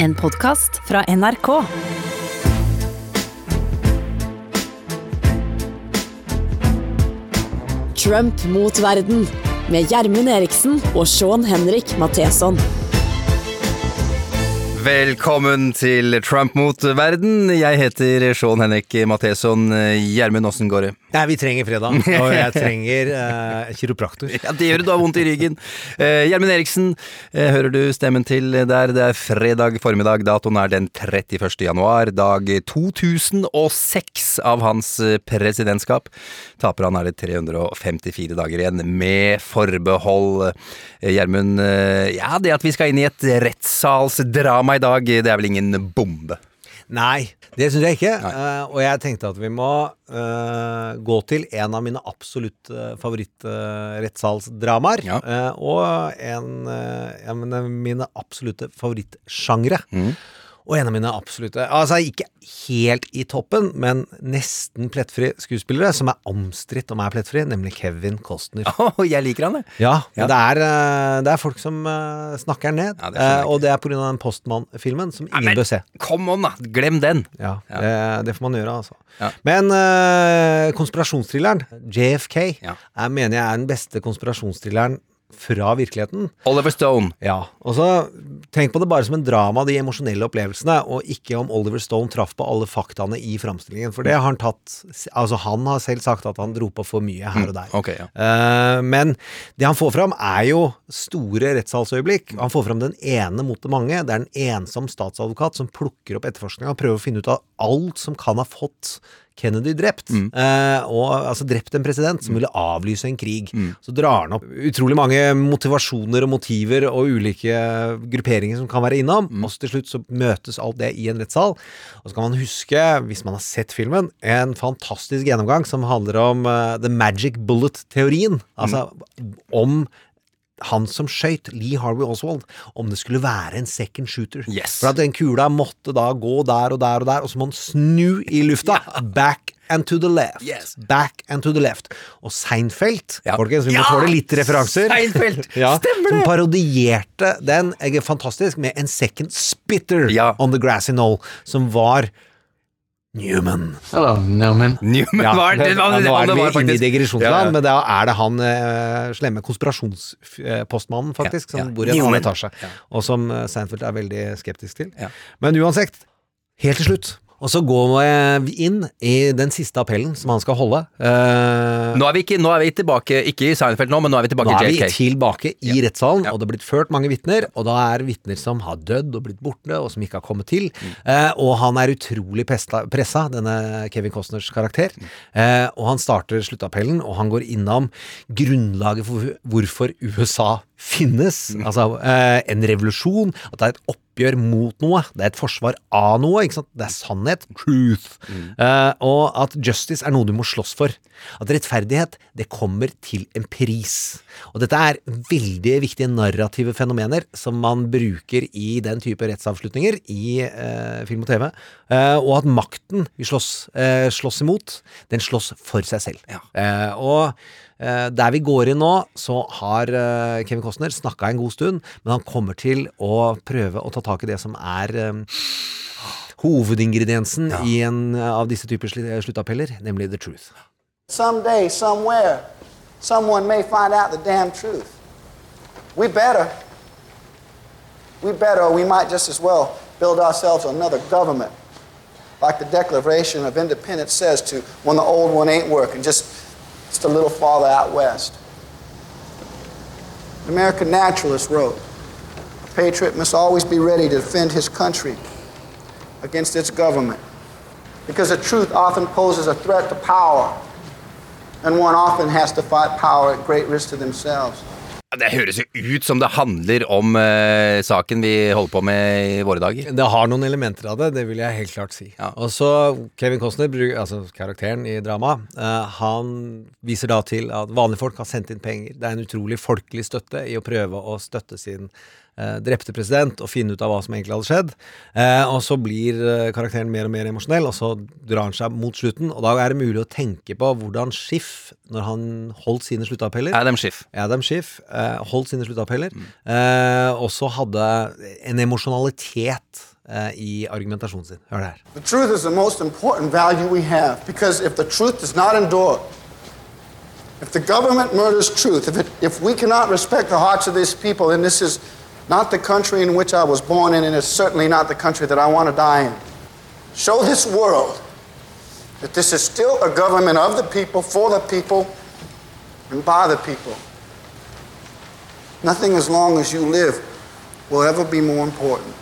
En podkast fra NRK. Trump mot verden med Gjermund Eriksen og Sean Henrik Matheson. Velkommen til Trump mot verden. Jeg heter Sean Henrik Matheson. Gjermund, åssen går det? Nei, vi trenger fredag, og jeg trenger eh, kiropraktor. Ja, Det gjør du, du har vondt i ryggen. Eh, Gjermund Eriksen, eh, hører du stemmen til der? Det er fredag formiddag. Datoen er den 31. januar. Dag 2006 av hans eh, presidentskap. Taper han er det 354 dager igjen, med forbehold. Eh, Gjermund, eh, ja, det at vi skal inn i et rettssalsdrama i dag, det er vel ingen bombe? Nei, det syns jeg ikke. Uh, og jeg tenkte at vi må uh, gå til en av mine absolutt uh, favorittrettssalsdramaer. Ja. Uh, og en uh, av mine absolutte favorittsjangre. Mm. Og en av mine absolutte Altså ikke helt i toppen, men nesten plettfri skuespillere, som er omstridt om er plettfri, nemlig Kevin Costner. Oh, jeg liker han, jeg. Ja, Ja. Det, er, eh, det er folk som eh, snakker ned. Ja, eh, og det er pga. den Postmann-filmen som ingen men- bør se. Kom on, da. Glem den. Ja. Det, det får man gjøre, altså. Men uh, konspirasjonsthrilleren, JFK, Ja. er, mener jeg er den beste konspirasjonsthrilleren fra virkeligheten. Oliver Stone. Ja, og så Tenk på det bare som en drama, de emosjonelle opplevelsene, og ikke om Oliver Stone traff på alle faktaene i framstillingen. For det har han tatt Altså, han har selv sagt at han dro på for mye her og der. Ok, ja. uh, men det han får fram, er jo store rettssalsøyeblikk. Han får fram den ene mot det mange. Det er en ensom statsadvokat som plukker opp etterforskninga og prøver å finne ut av alt som kan ha fått Kennedy drept. Eh, og altså drept en president som ville avlyse en krig. Så drar han opp utrolig mange motivasjoner og motiver og ulike grupperinger som kan være innom. Og så til slutt så møtes alt det i en rettssal. Og så kan man huske, hvis man har sett filmen, en fantastisk gjennomgang som handler om uh, the magic bullet-teorien. Altså om han som skøyt, Lee Harvey Oswald, om det skulle være en second shooter. Yes. For at den kula måtte da gå der og der og der, og så må han snu i lufta. Back and to the left. Yes. Back and to the left. Og Seinfeld, Ja. folkens, vi må Ja! tåle litt referanser. Seinfeld! Ja, Stemmer som parodierte den, jeg er fantastisk, med en second spitter Ja. on the grassy knoll, som var Newman. Hello, Newman. Newman Ja, var det, var, ja, nå er det vi var inne i digresjonsland, Ja, ja. men da er det han uh, slemme konspirasjonspostmannen, faktisk, Ja, ja. som bor i en annen etasje, og som eh, Seinfeld er veldig skeptisk til. Ja. Men uansett, helt til slutt. Og så går vi inn i den siste appellen som han skal holde. Uh, Nå er, vi ikke, nå er vi tilbake, ikke i Seinfeld nå, men nå er vi tilbake nå er vi tilbake i rettssalen, Ja. og det er blitt ført mange vitner. Og da er vitner som har dødd og blitt borte, og som ikke har kommet til. Mm. Uh, og han er utrolig pressa, denne Kevin Costners karakter. Mm. Uh, og han starter sluttappellen, og han går innom grunnlaget for hvorfor USA finnes. Mm. Altså eh, en revolusjon, at det er et oppgjør mot noe. Det er et forsvar av noe. ikke sant? Det er sannhet. Truth. Eh, og at justice er noe du må slåss for. At rettferdighet, det kommer til en pris. Og dette er veldig viktige narrative fenomener som man bruker i den type rettsavslutninger i eh, film og TV. Eh, og at makten vi slåss, eh, slåss imot, den slåss for seg selv. Ja. Eh, og der vi går inn nå, så har eh, Kevin Costner snakka en god stund, men han kommer til å prøve å ta tak i det som er eh, hovedingrediensen i en av disse typer sluttappeller, nemlig the truth. Someday, somewhere, someone may find out the damn truth. We better. We better, or we might just as well build ourselves another government. Like the Declaration of Independence says to when the old one ain't working, just, just a little farther out west. An American naturalist wrote, a patriot must always be ready to defend his country against its government. Because the truth often poses a threat to power, and one often has to fight power at great risk to themselves. Det høres jo ut som det handler om uh, saken vi holder på med i våre dager. Det har noen elementer av det, det vil jeg helt klart si. Ja. Og så Kevin Costner, altså karakteren i dramaet, uh, han viser da til at vanlige folk har sendt inn penger. Det er en utrolig folkelig støtte i å prøve å støtte sin drepte president og finne ut av hva som egentlig hadde skjedd. Eh, og så blir eh, karakteren mer og mer emosjonell, og så drar han seg mot slutten. Og da er det mulig å tenke på hvordan Schiff, når han holdt sine sluttappeller Adam Schiff. Adam Schiff eh, holdt sine sluttappeller, eh, også hadde en emosjonalitet eh, i argumentasjonen sin. Hør det her. The truth is the most important value we have because if the truth does not endure, if the government murders truth, if, it, if we cannot respect the hearts of these people, then this is not the country in which I was born in, and it's certainly not the country that I want to die in. Show this world that this is still a government of the people, for the people, and by the people. Nothing as long as you live will ever be more important.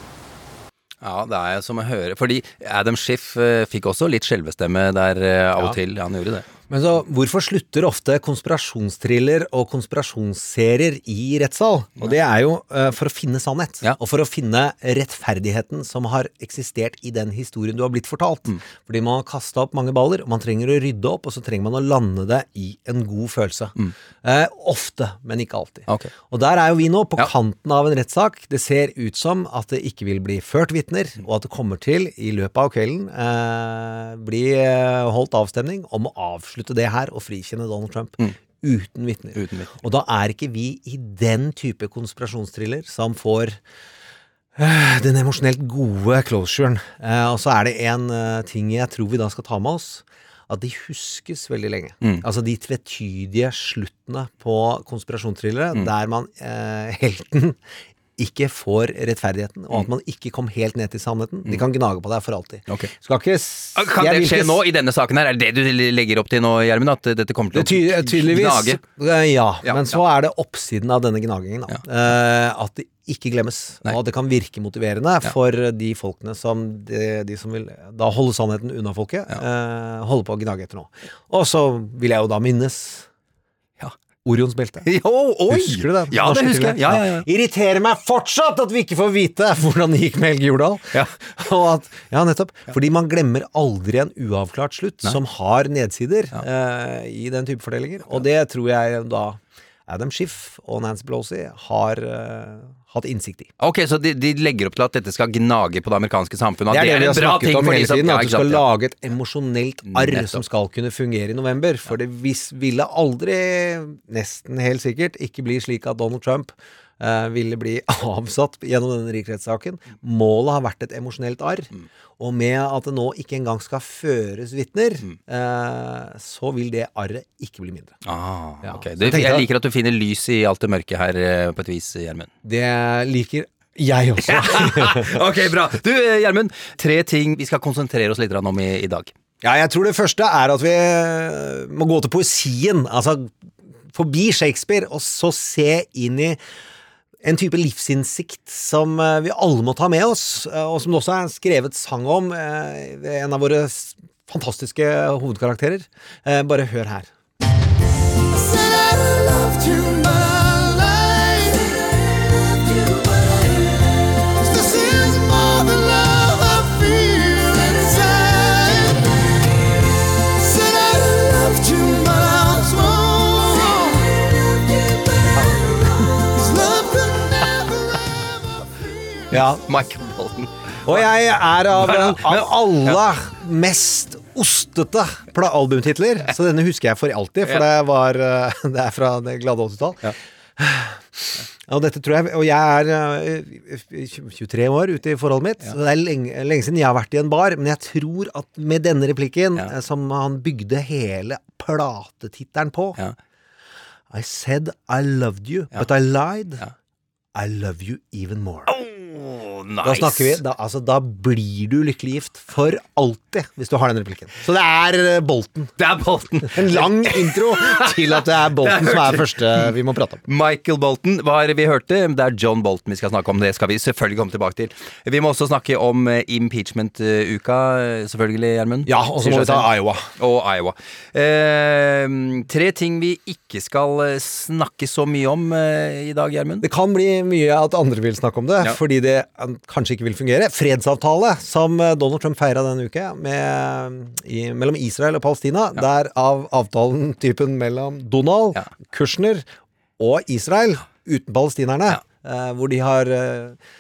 Ja, det er som å høre Fordi Adam Schiff eh, fikk også litt skjelvestemme der eh, av og til. Han gjorde det. Men så, hvorfor slutter ofte konspirasjonstriller og konspirasjonsserier i rettssal? Og det er jo uh, for å finne sannhet, Ja. og for å finne rettferdigheten som har eksistert i den historien du har blitt fortalt. Mm. Fordi man har kasta opp mange baller, og man trenger å rydde opp, og så trenger man å lande det i en god følelse. Eh, ofte, men ikke alltid. Okay. Og der er jo vi nå, på Ja. kanten av en rettssak. Det ser ut som at det ikke vil bli ført vitner, og at det kommer til, i løpet av kvelden, uh, bli holdt avstemning om å avslutte det her og frikjenne Donald Trump. Mm. Uten vitner. Og da er ikke vi i den type konspirasjonstriller som får eh, den emosjonelt gode closuren. Eh, og så er det en eh, ting jeg tror vi da skal ta med oss. At de huskes veldig lenge. Mm. Altså de tvetydige sluttene på konspirasjonsthrillere, Mm. der man eh, helten ikke får rettferdigheten, og at man ikke kom helt ned til sannheten. De kan gnage på deg for alltid. Okay. Skal ikke Ah, Kan det skje ikke nå i denne saken her? Er det det du legger opp til nå, Gjermund? At dette kommer til Det å tydeligvis gnage? Ja, Ja, men så er det oppsiden av denne gnagingen. Da. Eh, at det ikke glemmes. Nei. Og at det kan virke motiverende for de folkene som de, de som vil da holde sannheten unna folket, eh, holde på å gnage etter nå. Og så vil jeg jo da minnes Ja. Orions belte. Husker du det? Ja, det husker jeg. Ja, ja, ja. Irriterer meg fortsatt at vi ikke får vite hvordan det gikk med Helge Jordal. At, ja, nettopp. Fordi man glemmer aldri en uavklart slutt som har nedsider eh, i den type fordelinger. Og det tror jeg da Adam Schiff og Nancy Pelosi har uh, hatt innsikt i. Ok, så de, de legger opp til at dette skal gnage på det amerikanske samfunnet. Det er det vi har en bra snakket ting om hele tiden. At du skal ja. lage et emosjonelt arr Nettopp. som skal kunne fungere i november. For det vis, ville aldri, nesten helt sikkert, ikke bli slik at Donald Trump eh, ville bli avsatt gjennom denne riksrettssaken. Målet har vært et emosjonelt arr. Mm. Og med at det nå ikke engang skal føres vitner, Mm. eh, så vil det arret ikke bli mindre. Ah, Ja. okay. Du, jeg jeg- liker at du finner lys i alt det mørke her, eh, på et vis, Gjermund. Det liker jeg også. ok, bra. Du, eh, Gjermund. Tre ting vi skal konsentrere oss litt om i, i dag. Ja, jeg tror det første er at vi eh, må gå til poesien. Altså forbi Shakespeare, og så se inn i en type livsinnsikt som eh, vi alle må ta med oss, eh, og som det også er skrevet sang om eh, ved en av våre fantastiske hovedkarakterer. Bare hør her. I Said I loved you, Ja, Michael Bolton. Og jeg er av, Men- av alle mest ostete albumtitler, så denne husker jeg for alltid, for det, var, eh, det er fra det glade 80-tall. Og dette tror jeg Og jeg er eh, 23 år ute i forholdet mitt, så det er lenge, lenge siden jeg har vært i en bar. Men jeg tror at med denne replikken, Ja. eh, som han bygde hele platetittelen på Ja. I said I loved you, but I lied. Ja. I love you even more. Oh, nice. Da snakker vi da, altså, da blir du lykkelig gift for alltid, hvis du har den replikken. Så det er eh, Bolten. Det er Bolten. En lang intro til at det er Bolten som er første vi må prate om. Michael Bolten var vi hørte. Det er John Bolten vi skal snakke om. Det skal vi selvfølgelig komme tilbake til. Vi må også snakke om eh, impeachment-uka, eh, selvfølgelig, Gjermund. Ja, og så må vi ta Iowa. Og Iowa. Eh, tre ting vi ikke skal snakke så mye om eh, i dag, Gjermund. Det kan bli mye at andre vil snakke om det, Ja. fordi det eh, kanskje ikke vil fungere. Fredsavtale som eh, Donald Trump feira denne uke med, i, mellom Israel og Palestina, der av avtalen typen mellom Donald, Ja. Kushner og Israel, uten palestinerne, eh, hvor de har eh,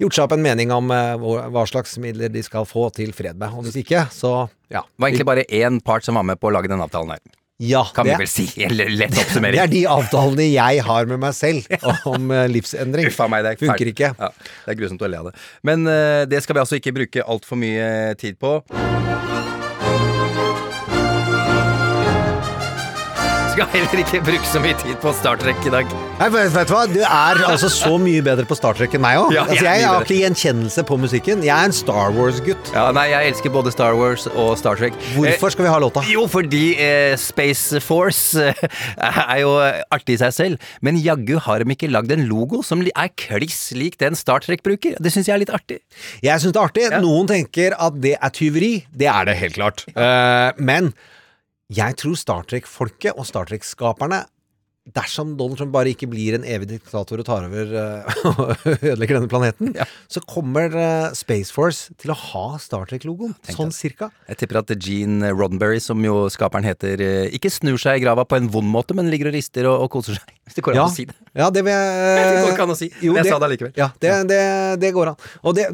gjort seg opp en mening om eh, hva slags midler de skal få til fred med. Og hvis ikke, så ja. Det var egentlig bare én part som var med på å lage den avtalen her. Ja Kan det, vi vel si. Lett oppsummering. det er de avtalene jeg har med meg selv om eh, livsendring. Uffa meg, det er Funker ikke. Ja, det er grusomt å le av det. Men uh, det skal vi altså ikke bruke altfor mye tid på. Skal heller ikke bruke så mye tid på Star Trek i dag. Nei, vet, vet du hva? Du er altså så mye bedre på Star Trek enn meg òg. Ja, altså, jeg jeg har ikke gjenkjennelse på musikken. Jeg er en Star Wars-gutt. Ja, nei, jeg elsker både Star Wars og Star Trek. Hvorfor skal vi ha låta? Eh, jo, fordi eh, Space Force eh, er jo artig i seg selv, men jaggu har de ikke lagd en logo som er kliss lik den Star Trek bruker. Det syns jeg er litt artig. Jeg syns det er artig. Ja. Noen tenker at det er tyveri. Det er det helt klart. Uh, men jeg tror Star Trek-folket og Star Trek-skaperne Dersom Donald Trump bare ikke blir en evig diktator og tar over eh, og ødelegger denne planeten, Ja. så kommer uh, Space Force til å ha Star Trek-logoen. Sånn cirka. Jeg tipper at Gene Roddenberry, som jo skaperen heter, eh, ikke snur seg i grava på en vond måte, men ligger og rister og, og koser seg. Hvis det går an Ja, å si det. ja, det vil jeg Det går ikke an å si, men jeg sa det allikevel. Ja, det, det, det går an. Og det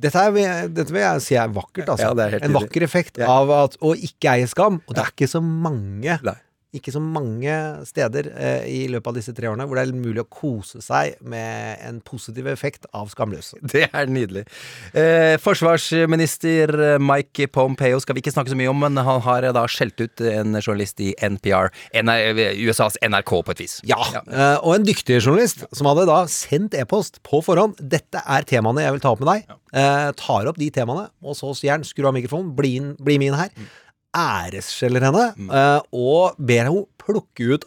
dette, er, dette vil jeg si er vakkert, altså. Ja, er en vakker effekt av at å ikke eie skam. Og det er ikke så mange Nei. Ikke så mange steder eh, i løpet av disse tre årene hvor det er mulig å kose seg med en positiv effekt av skamløse. Det er nydelig. Eh, forsvarsminister eh, Mike Pompeo skal vi ikke snakke så mye om, men han har eh, da skjelt ut en journalist i NPR, NR, USAs NRK på et vis. Ja, eh, og en dyktig journalist som hadde da sendt e-post på forhånd. Dette er temaene jeg vil ta opp med deg. Eh, tar opp de temaene, og så sier han skru av mikrofonen, bli, bli med inn her. Æresskjeller henne, mm. og ber henne plukke ut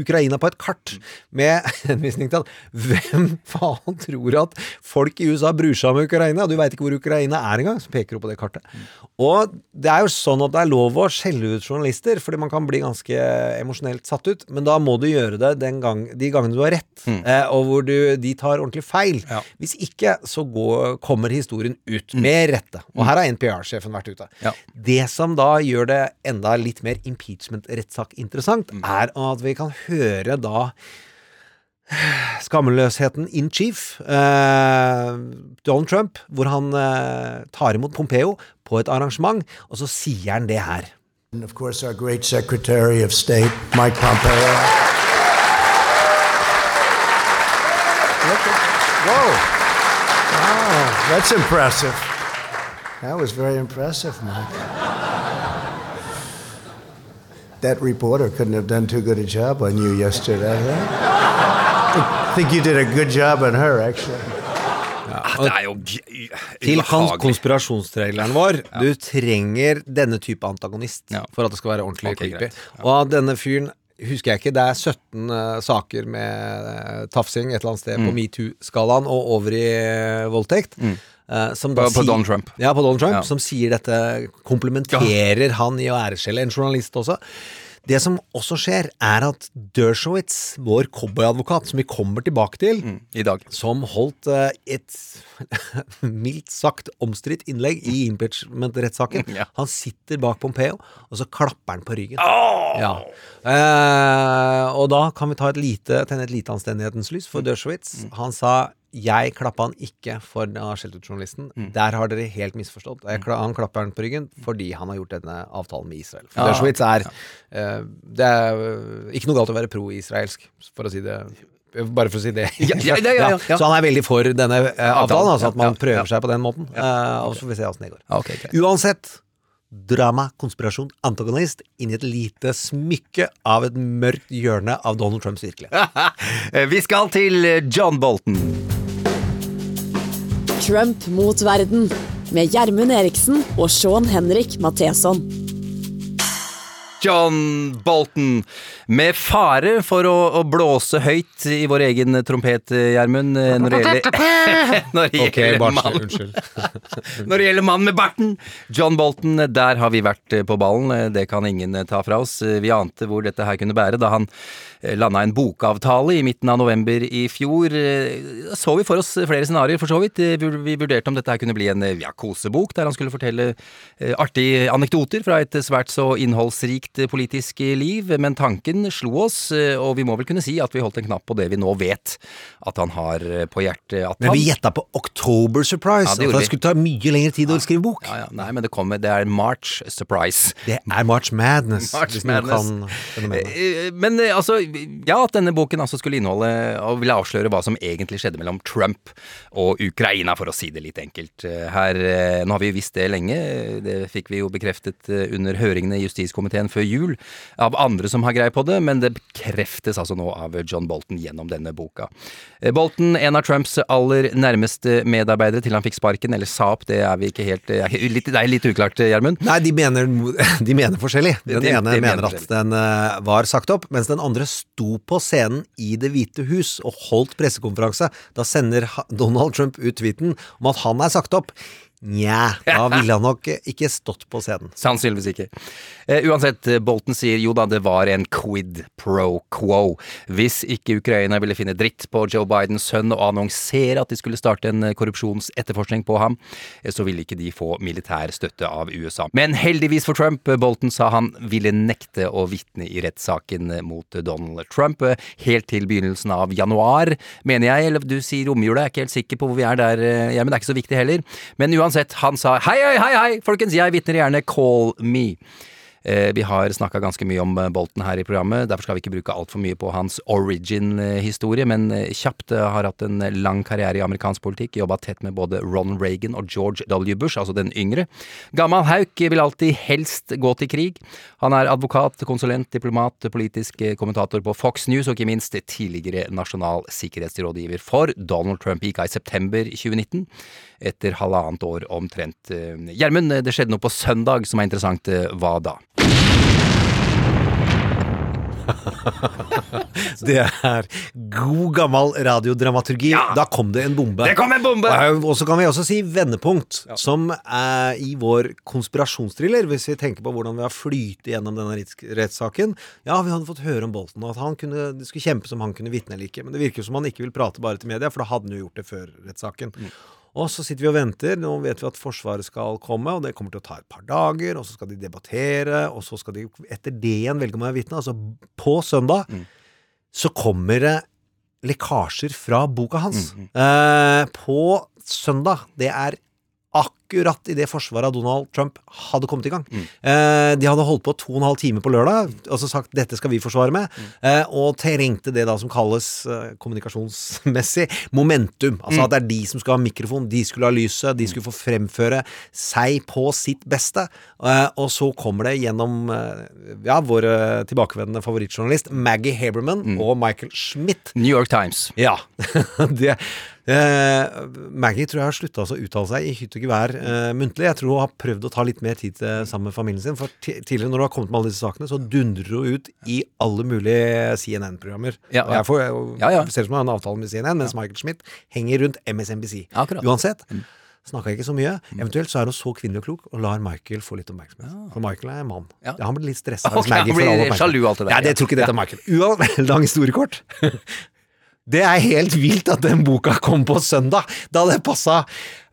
Ukraina på et kart med henvisning til at hvem faen tror at folk i USA bryr seg om Ukraina? Du veit ikke hvor Ukraina er engang, som peker opp på det kartet. Og det er jo sånn at det er lov å skjelle ut journalister, fordi man kan bli ganske emosjonelt satt ut, men da må du gjøre det den gang, de gangene du har rett, mm. og hvor du, de tar ordentlig feil. Ja. Hvis ikke, så går, kommer historien ut, med rette. Og her har NPR-sjefen vært ute. Ja. Det som da gjør det enda litt mer impeachment-rettssak interessant, er at vi kan høre da Skammeløsheten in chief, eh, Donald Trump, hvor han eh, tar imot Pompeo på et arrangement, og så sier han det her. And of course, our great Secretary of State, Mike Pompeo. Whoa. Wow, that's impressive. That was very impressive, Mike. That reporter couldn't have done too good a job on you yesterday, huh? I think you did a good job on her, actually. Ja, det er jo Til konspirasjonstraileren vår. Du trenger denne type antagonist Ja. for at det skal være ordentlig okay, creepy. Ja. Og denne fyren husker jeg ikke, det er 17 uh, saker med uh, tafsing et eller annet sted Mm. på metoo-skalaen og over i uh, voldtekt. eh, som da På- på sier- Donald Trump. Ja, på Donald Trump, Ja. som sier dette, komplementerer han i å æreskjelle en journalist også. Det som også skjer, er at Dershowitz, vår cowboyadvokat, som vi kommer tilbake til, Mm, I dag. som holdt uh, et mildt sagt omstridt innlegg i impeachment-rettssaken. Ja. Han sitter bak Pompeo, og så klapper han på ryggen. Ja. Uh, og da kan vi ta et lite, tenne et lite anstendighetens lys for Dershowitz. Han sa jeg klappa han ikke for å ha skjelt ut journalisten. Der har dere helt misforstått. Jeg, han klapper han på ryggen fordi han har gjort denne avtalen med Israel. For Ja. Dershowitz er uh, Det er eh, ikke noe galt å være pro-israelsk, for å si det bare for å si det. Ja, ja, ja. Så han er veldig for denne uh, avtalen, altså at man prøver seg på den måten. Uh, og så får vi se åssen det går. Okay, okay. Uansett, drama, konspirasjon, antagonist inn i et lite smykke av et mørkt hjørne av Donald Trumps virkelighet. Eh, Vi skal til eh, John Bolton. Trump mot verden med Gjermund Eriksen og Sean Henrik Matheson. John Bolton. Med fare for å, å blåse høyt i vår egen trompet, Gjermund, eh, når det gjelder Når det gjelder mannen med barten, John Bolton, der har vi vært eh, på ballen. Eh, Det kan ingen ta fra oss. Vi ante hvor dette her kunne bære da han landa en bokavtale i midten av november i fjor. Så vi for oss flere scenarioer, for så vidt. Vi vurderte om dette her kunne bli en ja, kosebok, der han skulle fortelle artige anekdoter fra et svært så innholdsrikt politisk liv, men tanken slo oss, eh, og vi må vel kunne si at vi holdt en knapp på det vi nå vet at han har eh, på hjertet. At Men vi gjetta på October Surprise. Ja, det at det skulle ta mye lengre tid å skrive bok. ja, ja, Nei, men det kommer. Det er March Surprise. Det er March Madness, March Madness. Eh, Men altså, ja, at denne boken altså skulle inneholde og ville avsløre hva som egentlig skjedde mellom Trump og Ukraina, for å si det litt enkelt. Her, nå har vi jo visst det lenge, det fikk vi jo bekreftet under høringene i justiskomiteen før jul av andre som har greie på det, men det bekreftes altså nå av John Bolton gjennom denne boka. Eh, Bolton, en av Trumps aller nærmeste medarbeidere til han fikk sparken, eller sa opp, det er vi ikke helt eh, litt, Det er litt uklart, eh, Gjermund. Nei, de mener, de mener forskjellig. Den De- ene de mener mener at den var sagt opp, mens den andre sto på scenen i Det hvite hus og holdt pressekonferanse. Da sender Donald Trump ut tweeten om at han er sagt opp. Nja, da ville han nok ikke stått på scenen. Sannsynligvis ikke. Eh, uansett, eh, Bolten sier jo da det var en quid pro quo. Hvis ikke Ukraina ville finne dritt på Joe Bidens sønn og annonsere at de skulle starte en eh, korrupsjonsetterforskning på ham, eh, så ville ikke de få militær støtte av USA. Men heldigvis for Trump, Bolten Bolton sa han ville nekte å vitne i rettssaken mot Donald Trump helt til begynnelsen av januar, mener jeg. Eller du sier romjula, jeg er ikke helt sikker på hvor vi er der, ja, men det er ikke så viktig heller. Men uansett, han sa hei, hei, hei, hei, folkens, jeg vitner gjerne, call me. Eh, Vi har snakka ganske mye om Bolten her i programmet, derfor skal vi ikke bruke altfor mye på hans origin-historie, men eh, kjapt eh, har hatt en lang karriere i amerikansk politikk, jobba tett med både Ron Reagan og George W. Bush, altså den yngre. Gammal hauk vil alltid helst gå til krig. Han er advokat, konsulent, diplomat, politisk eh, kommentator på Fox News, og ikke minst tidligere nasjonal sikkerhetsrådgiver for Donald Trump gikk av i september 2019, etter halvannet år omtrent. Eh, Gjermund, det skjedde noe på søndag som er interessant. Eh, Hva da? Det er god gammel radiodramaturgi. Da kom det en bombe. Det kom en bombe! Og så kan vi også si vendepunkt, som er i vår konspirasjonstriller, hvis vi tenker på hvordan vi har flytet gjennom denne rettssaken. Ja, vi hadde fått høre om Bolten, og at han kunne, det skulle kjempes om han kunne vitne eller ikke. Men det virker jo som han ikke vil prate bare til media, for da hadde han jo gjort det før rettssaken. Og så sitter vi og venter. Nå vet vi at Forsvaret skal komme, og det kommer til å ta et par dager. Og så skal de debattere, og så skal de etter det igjen velge om å er vitne. Altså på søndag så kommer det lekkasjer fra boka hans. Eh, på søndag. Det er akkurat idet forsvaret av Donald Trump hadde kommet i gang. Eh, de hadde holdt på to og en halv time på lørdag og så sagt 'dette skal vi forsvare med', eh, og trengte det da som kalles eh, kommunikasjonsmessig momentum. Altså at det er de som skal ha mikrofon, de skulle ha lyset, de skulle få fremføre seg på sitt beste. Eh, og så kommer det gjennom eh, ja, vår tilbakevendende favorittjournalist Maggie Haberman og Michael Schmidt. New York Times. Ja. det, eh, Maggie tror jeg har slutta å uttale seg i hytt og gevær eh, muntlig. Jeg tror hun har prøvd å ta litt mer tid til, sammen med familien sin. For tidligere, når hun har kommet med alle disse sakene, så dundrer hun ut i alle mulige CNN-programmer. Ja, ja. jeg får, jeg, Ja, ja. ser ut som jeg har en avtale med CNN, mens Michael Schmidt henger rundt MSNBC. Akkurat. Mm. Uansett. Snakka ikke så mye. Eventuelt så er hun så kvinnelig og klok og lar Michael få litt oppmerksomhet. For Michael er en mann. Ja. Han blir litt stressa Okay, han blir sjalu alt det der, Ja, det tror ikke dette er Michael. Uansett, lang historiekort. Det er helt vilt at den boka kom på søndag, da det passa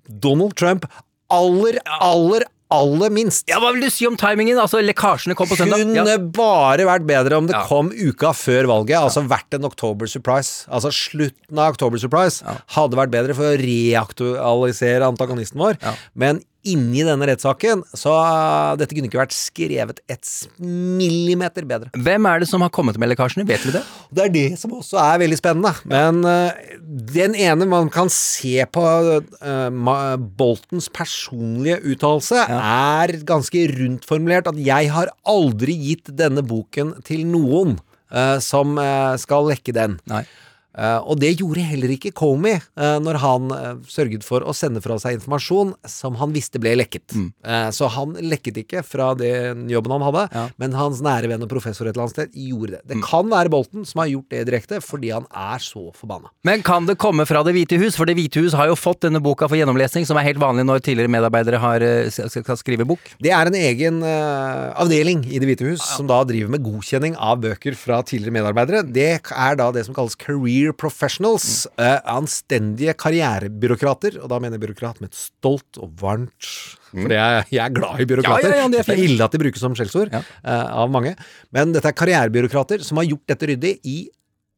Donald Trump aller, aller, aller minst. Ja, Hva vil du si om timingen? Altså, Lekkasjene kom på søndag. Kunne Ja. bare vært bedre om det Ja. kom uka før valget. Altså vært en October surprise. Altså slutten av October surprise hadde vært bedre for å reaktualisere antagonisten vår. Men inni denne rettssaken, så dette kunne ikke vært skrevet et millimeter bedre. Hvem er det som har kommet med lekkasjene? Vet vi det? Det er det som også er veldig spennende. Men uh, den ene man kan se på uh, Boltons personlige uttalelse, er ganske rundt formulert at 'jeg har aldri gitt denne boken til noen'. uh, som eh, skal lekke den. Nei. Eh, og det gjorde heller ikke Comey uh, når han uh, sørget for å sende fra seg informasjon som han visste ble lekket. Eh, så han lekket ikke fra den jobben han hadde, Ja. men hans nære venn og professor et eller annet sted gjorde det. Det kan være Bolten som har gjort det direkte, fordi han er så forbanna. Men kan det komme fra Det hvite hus? For Det hvite hus har jo fått denne boka for gjennomlesning, som er helt vanlig når tidligere medarbeidere har, skal skrive bok. Det er en egen avdeling i Det hvite hus som da driver med godkjenning av bøker fra tidligere medarbeidere. Det er da det som kalles career career professionals. Uh, anstendige karrierebyråkrater. Og da mener jeg byråkrat med et stolt og varmt For jeg, jeg er glad i byråkrater. Ja, ja, ja, det er det er ille at de brukes som skjellsord eh, av mange. Men dette er karrierebyråkrater som har gjort dette ryddig i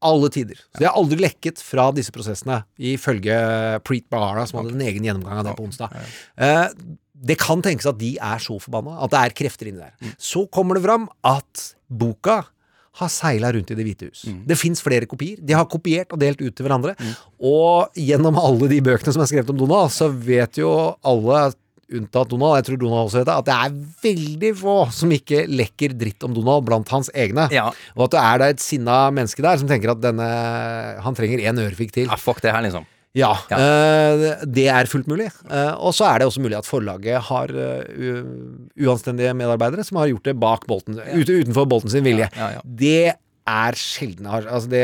alle tider. Så de har aldri lekket fra disse prosessene, ifølge Preet Bahara, som hadde en egen gjennomgang av det på onsdag. Uh, det kan tenkes at de er så forbanna, at det er krefter inni der. Mm. Så kommer det fram at boka har seila rundt i Det hvite hus. Mm. Det fins flere kopier. De har kopiert og delt ut til hverandre. Og gjennom alle de bøkene som er skrevet om Donald, så vet jo alle unntatt Donald, jeg tror Donald også vet det, at det er veldig få som ikke lekker dritt om Donald blant hans egne. Ja. Og at det er da et sinna menneske der som tenker at denne Han trenger én ørefik til. Ja, fuck det her, liksom. Ja, Ja. eh, det er fullt mulig. Uh, og så er det også mulig at forlaget har uh, uanstendige medarbeidere som har gjort det bak Bolten, ute, utenfor Bolten sin vilje. Ja, ja, ja. Det er sjelden Altså, det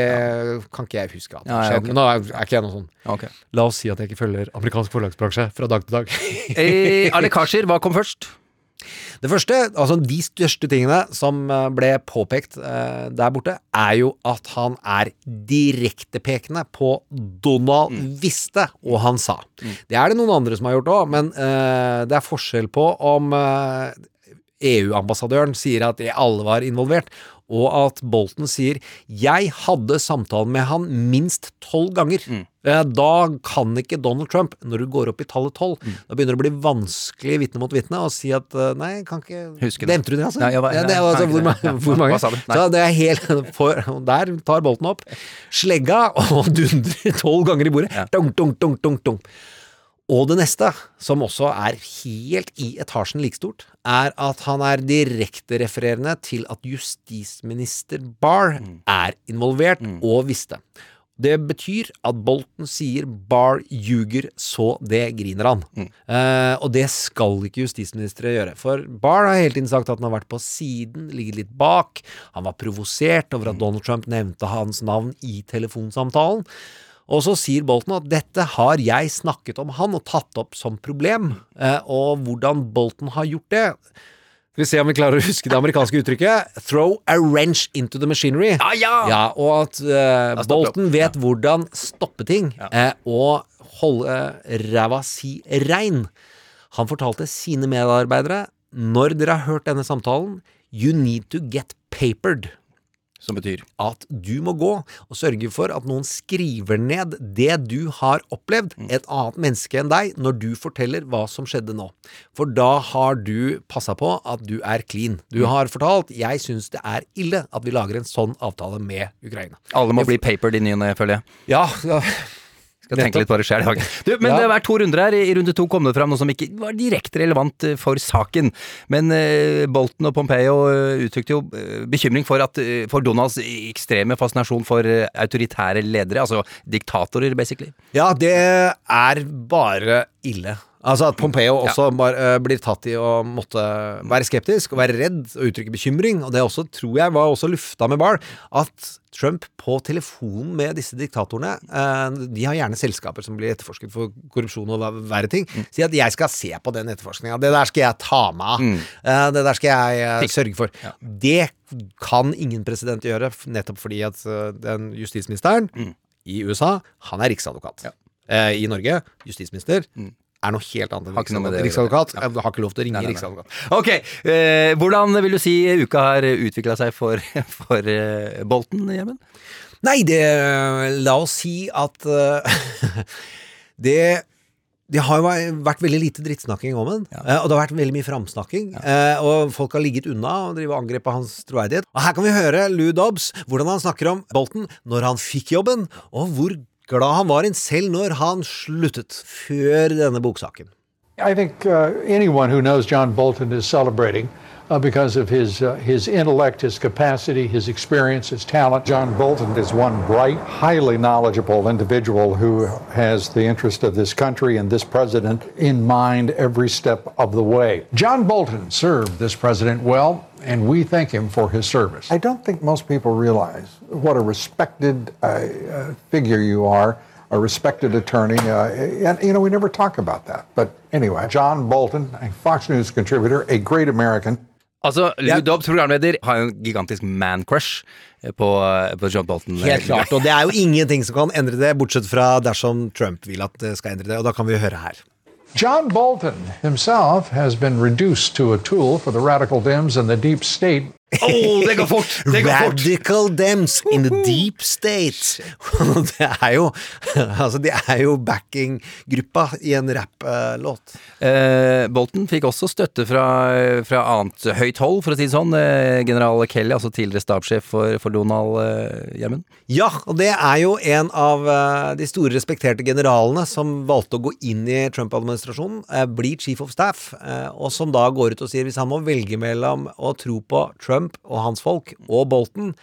kan ikke jeg huske at det Ja, har ja, skjedd. ok. Nå er er ikke jeg noe sånn Okay. La oss si at jeg ikke følger amerikansk forlagsbransje fra dag til dag. Eh, Ale hva kom først? Det første, altså de største tingene som eh, ble påpekt eh, der borte, er jo at han er direktepekende på Donald visste, og han sa. Det er det noen andre som har gjort òg, men eh, det er forskjell på om eh, EU-ambassadøren sier at alle var involvert, og at Bolton sier 'jeg hadde samtalen med han minst tolv ganger'. mm. Da kan ikke Donald Trump, når du går opp i tallet tolv, da begynner det å bli vanskelig vitne mot vitne å si at eh, 'nei, kan ikke Husker det. Nevnte du det, altså? Nei, jeg var- ja, det, altså hvor, mange, hvor mange? Så det er helt for, Der tar Bolton opp slegga og dundrer tolv ganger i bordet. Ja. Dunk, dunk, dunk, dunk, dunk. Og det neste, som også er helt i etasjen like stort, er at han er direkterefererende til at justisminister Barr er involvert og visste. Det betyr at Bolton sier Barr ljuger, så det griner han. Eh, og det skal ikke justisministre gjøre. For Barr har hele tiden sagt at han har vært på siden, ligget litt bak. Han var provosert over at Donald Trump nevnte hans navn i telefonsamtalen. Og så sier Bolton at dette har jeg snakket om han og tatt opp som problem. Eh, og hvordan Bolton har gjort det Skal vi se om vi klarer å huske det amerikanske uttrykket. Throw a wrench into the machinery. Ah, ja! Ja, og at stopper Bolton vet hvordan stoppe ting eh, og holde ræva si rein. Han fortalte sine medarbeidere når dere har hørt denne samtalen, you need to get papered. Som betyr At du må gå og sørge for at noen skriver ned det du har opplevd, et annet menneske enn deg, når du forteller hva som skjedde nå. For da har du passa på at du er clean. Du har fortalt 'jeg syns det er ille at vi lager en sånn avtale med Ukraina'. Alle må bli papered i ny og ne, føler jeg. Ja, ja. Skal tenke litt på det sjøl i dag. Du, men Ja. det vært to runder her. I runde to kom det fram noe som ikke var direkte relevant eh, for saken. Men uh, Bolton og Pompeo eh, uttrykte jo bekymring for, at, for Donalds ekstreme fascinasjon for autoritære ledere, altså diktatorer, basically. Ja, det er bare ille. Altså at Pompeo også bare, uh, blir tatt i å måtte være skeptisk og være redd og uttrykke bekymring. Og det også, tror jeg var også lufta med Barr, at Trump på telefonen med disse diktatorene uh, De har gjerne selskaper som blir etterforsket for korrupsjon og ver- verre ting. Sier at 'jeg skal se på den etterforskninga'. Det der skal jeg ta meg av. Eh, det der skal jeg eh, sørge for. Det kan ingen president gjøre, nettopp fordi at eh, den justisministeren i USA, han er riksadvokat. Eh, I Norge, justisminister, er noe helt annet enn det å gjøre. Jeg har ikke lov til å ringe Nei, nei, nei. riksadvokat. Ok, eh, hvordan vil du si uka har utvikla seg for, for eh, Bolten, Gjermund? Nei, det La oss si at uh, det det har jo vært veldig lite drittsnakking om den, Ja. og det har vært veldig mye framsnakking. Ja. Og folk har ligget unna og driver og angrepe hans troverdighet. Og her kan vi høre Lou Dobbs, hvordan han snakker om Bolton når han fikk jobben, og hvor glad han var inn selv når han sluttet, før denne boksaken. I think uh, anyone who knows John Bolton is celebrating uh, because of his, uh, his intellect, his capacity, his experience, his talent. John Bolton is one bright, highly knowledgeable individual who has the interest of this country and this president in mind every step of the way. John Bolton served this president well, and we thank him for his service. I don't think most people realize what a respected uh, uh, figure you are, a respected attorney, uh, and you know we never talk about that. But anyway, John Bolton, a Fox News contributor, a great American. Altså, Lou Ja. Dobbs, programleder, har jo en gigantisk man-crush på, på John Bolton. Helt klart. Og det er jo ingenting som kan endre det, bortsett fra dersom Trump vil at det skal endre det. Og da kan vi høre her. John Bolton himself has been reduced to a tool for the radical Dems and the deep state Å, det går fort! Det går fort! Radical Dems in the deep state. det er jo Altså, de er jo backinggruppa i en rapplåt. Eh, Bolton fikk også støtte fra, fra annet høyt hold, for å si det sånn. Eh, general Kelly, altså tidligere stabssjef for, for Donald eh, Gjermund. Ja, og det er jo en av eh, de store respekterte generalene som valgte å gå inn i Trump-administrasjonen, eh, blir chief of staff, eh, og som da går ut og sier hvis han må velge mellom å tro på Trump og hans folk og Bolton,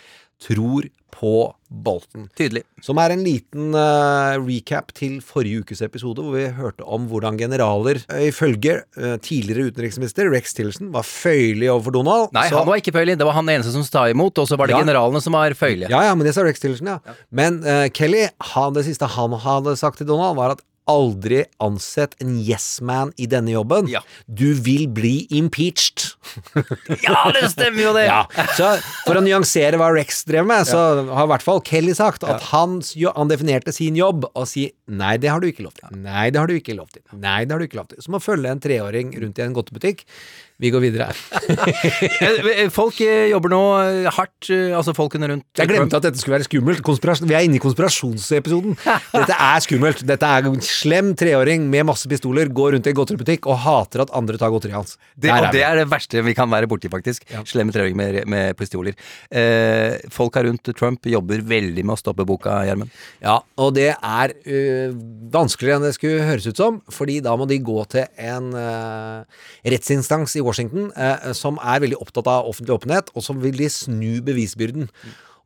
tror på Bolton. Tydelig. Som er en liten uh, recap til forrige ukes episode, hvor vi hørte om hvordan generaler, eh, ifølge uh, tidligere utenriksminister Rex Tillerson, var føyelig overfor Donald. Nei, Så- han var ikke føyelig. Det var han eneste som sta imot, og så var det Ja. generalene som var føyelige. Ja, ja, men det sa Rex Tillerson, ja. Men uh, Kelly, han, det siste han hadde sagt til Donald, var at aldri ansett en yes man i denne jobben. Ja. Du vil bli impeached. Ja, det stemmer jo det! Ja, så For å nyansere hva Rex drev med, så har i hvert fall Kelly sagt at han, han definerte sin jobb og si nei, det har du ikke lov til. Nei, det har du ikke lov til. Nei, det har du ikke lov til. Som å følge en treåring rundt i en godtebutikk. Vi går videre. Eh, Folk eh, jobber nå eh, hardt, altså folkene rundt Jeg glemte at dette skulle være skummelt. Konspirasjon. Vi er inne i konspirasjonsepisoden. Dette er skummelt. Dette er en slem treåring med masse pistoler, går rundt i en godteributikk og hater at andre tar godteriet hans. Det, og det er det verste vi kan være borti, faktisk. Slemme treåringer med, med pistoler. Eh, folka rundt Trump jobber veldig med å stoppe boka, Gjermund. Ja, og det er øh, vanskeligere enn det skulle høres ut som, fordi da må de gå til en øh, rettsinstans i Washington eh, som er veldig opptatt av offentlig åpenhet, og som vil de snu bevisbyrden.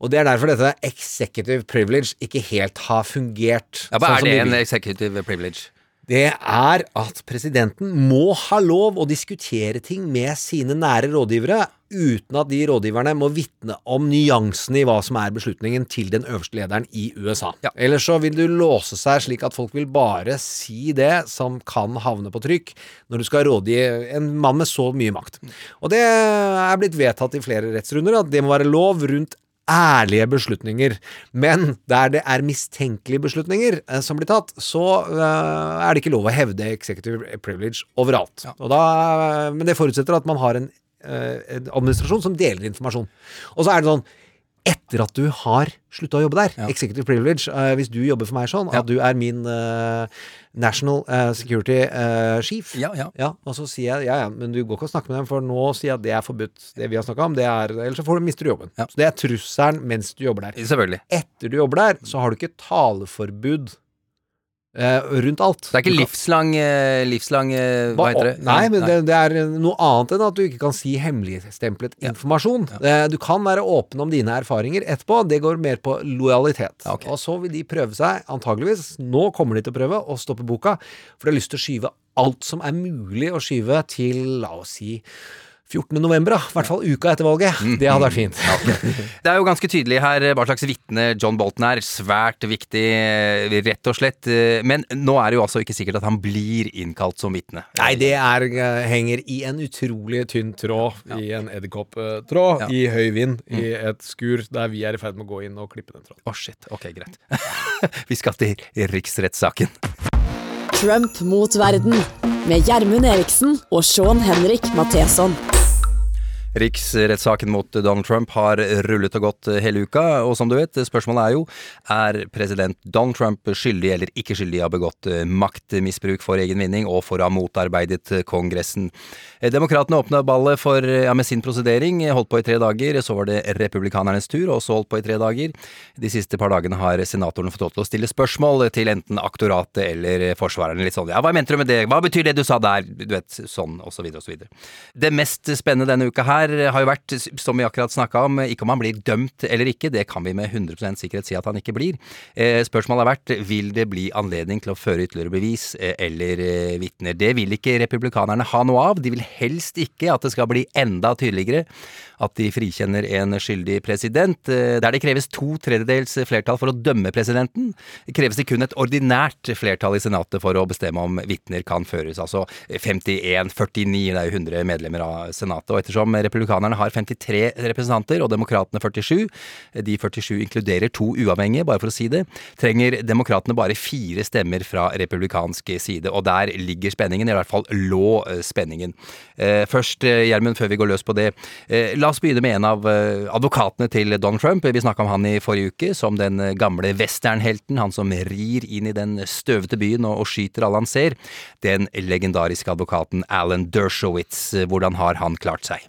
Og det er derfor dette executive privilege ikke helt har fungert. Ja, bare sånn er det en executive privilege? Det er at presidenten må ha lov å diskutere ting med sine nære rådgivere, uten at de rådgiverne må vitne om nyansene i hva som er beslutningen til den øverste lederen i USA. Ja. Ellers så vil du låse seg slik at folk vil bare si det som kan havne på trykk, når du skal rådgi en mann med så mye makt. Og det er blitt vedtatt i flere rettsrunder at det må være lov rundt ærlige beslutninger. Men der det er mistenkelige beslutninger eh, som blir tatt, så eh, er det ikke lov å hevde executive privilege overalt. Og da, men det forutsetter at man har en, eh, en administrasjon som deler informasjon. Og så er det sånn etter at du har slutta å jobbe der, executive privilege, Uh, hvis du jobber for meg sånn, at du er min uh, national uh, security chief, Ja, ja. ja, og så sier jeg ja, ja, men du går ikke og snakker med dem, for nå sier jeg at det er forbudt, det vi har snakka om, det er Ellers så får du, mister du jobben. Ja. Så det er trusselen mens du jobber der. Selvfølgelig. Etter du jobber der, så har du ikke taleforbud rundt alt. Det er ikke livslang, eh, livslang eh, Hva heter det? Nei, men det, det er noe annet enn at du ikke kan si hemmeligstemplet informasjon. Eh, Du kan være åpen om dine erfaringer etterpå, det går mer på lojalitet. Okay. Og så vil de prøve seg, antageligvis, nå kommer de til å prøve å stoppe boka, for de har lyst til å skyve alt som er mulig å skyve til, la oss si 14. november, da. I hvert fall uka etter valget. Mm. Det hadde vært fint. Det er jo ganske tydelig her eh, hva slags vitne John Bolton er. Svært viktig, eh, rett og slett. Eh, Men nå er det jo altså ikke sikkert at han blir innkalt som vitne. Nei, det er, henger i en utrolig tynn tråd, i en edderkopptråd, Ja. i høy vind, i et skur der vi er i ferd med å gå inn og klippe den tråden. Å, shit. Ok, greit. Vi skal til riksrettssaken. Trump mot verden med Gjermund Eriksen og Sean Henrik Matheson. Riksrettssaken mot Donald Trump har rullet og gått hele uka, og som du vet, spørsmålet er jo er president Donald Trump skyldig eller ikke skyldig i å ha begått maktmisbruk for egen vinning og for å ha motarbeidet Kongressen. Demokratene åpna ballet for, ja, med sin prosedering, holdt på i tre dager, så var det republikanernes tur, og så holdt på i tre dager. De siste par dagene har senatorene fått lov til å stille spørsmål til enten aktoratet eller forsvarerne. Litt sånn ja, hva mente du med det, hva betyr det du sa der, du vet, sånn, og så videre og så videre. Det mest spennende denne uka her har jo vært, som vi akkurat snakka om, ikke om han blir dømt eller ikke, det kan vi med 100% sikkerhet si at han ikke blir. Eh, spørsmålet har vært, vil det bli anledning til å føre ytterligere bevis eh, eller eh, vitner? Det vil ikke republikanerne ha noe av, de vil helst ikke at det skal bli enda tydeligere at de frikjenner en skyldig president. Eh, Der det kreves to tredjedels flertall for å dømme presidenten, kreves det kun et ordinært flertall i senatet for å bestemme om vitner kan føres. Altså 51-49, det er jo 100 medlemmer av senatet. Og ettersom republikanerne har 53 representanter og demokratene 47. De 47 inkluderer to uavhengige, bare for å si det. Trenger demokratene bare fire stemmer fra republikansk side, og der ligger spenningen, i hvert fall lå eh, spenningen. Eh, Først, eh, Gjermund, før vi går løs på det, la oss begynne med en av advokatene til Don Trump. Vi snakka om han i forrige uke som den gamle westernhelten, han som rir inn i den støvete byen og, skyter alle han ser. Den legendariske advokaten Alan Dershowitz, hvordan har han klart seg?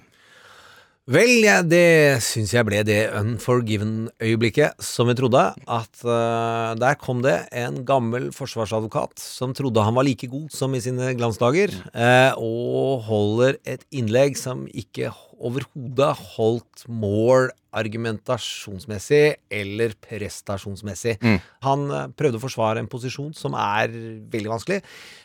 Vel, ja, det syns jeg ble det unforgiven-øyeblikket som vi trodde. At uh, der kom det en gammel forsvarsadvokat som trodde han var like god som i sine glansdager, uh, og holder et innlegg som ikke overhodet holdt mål argumentasjonsmessig eller prestasjonsmessig. Han eh, prøvde å forsvare en posisjon som er veldig vanskelig.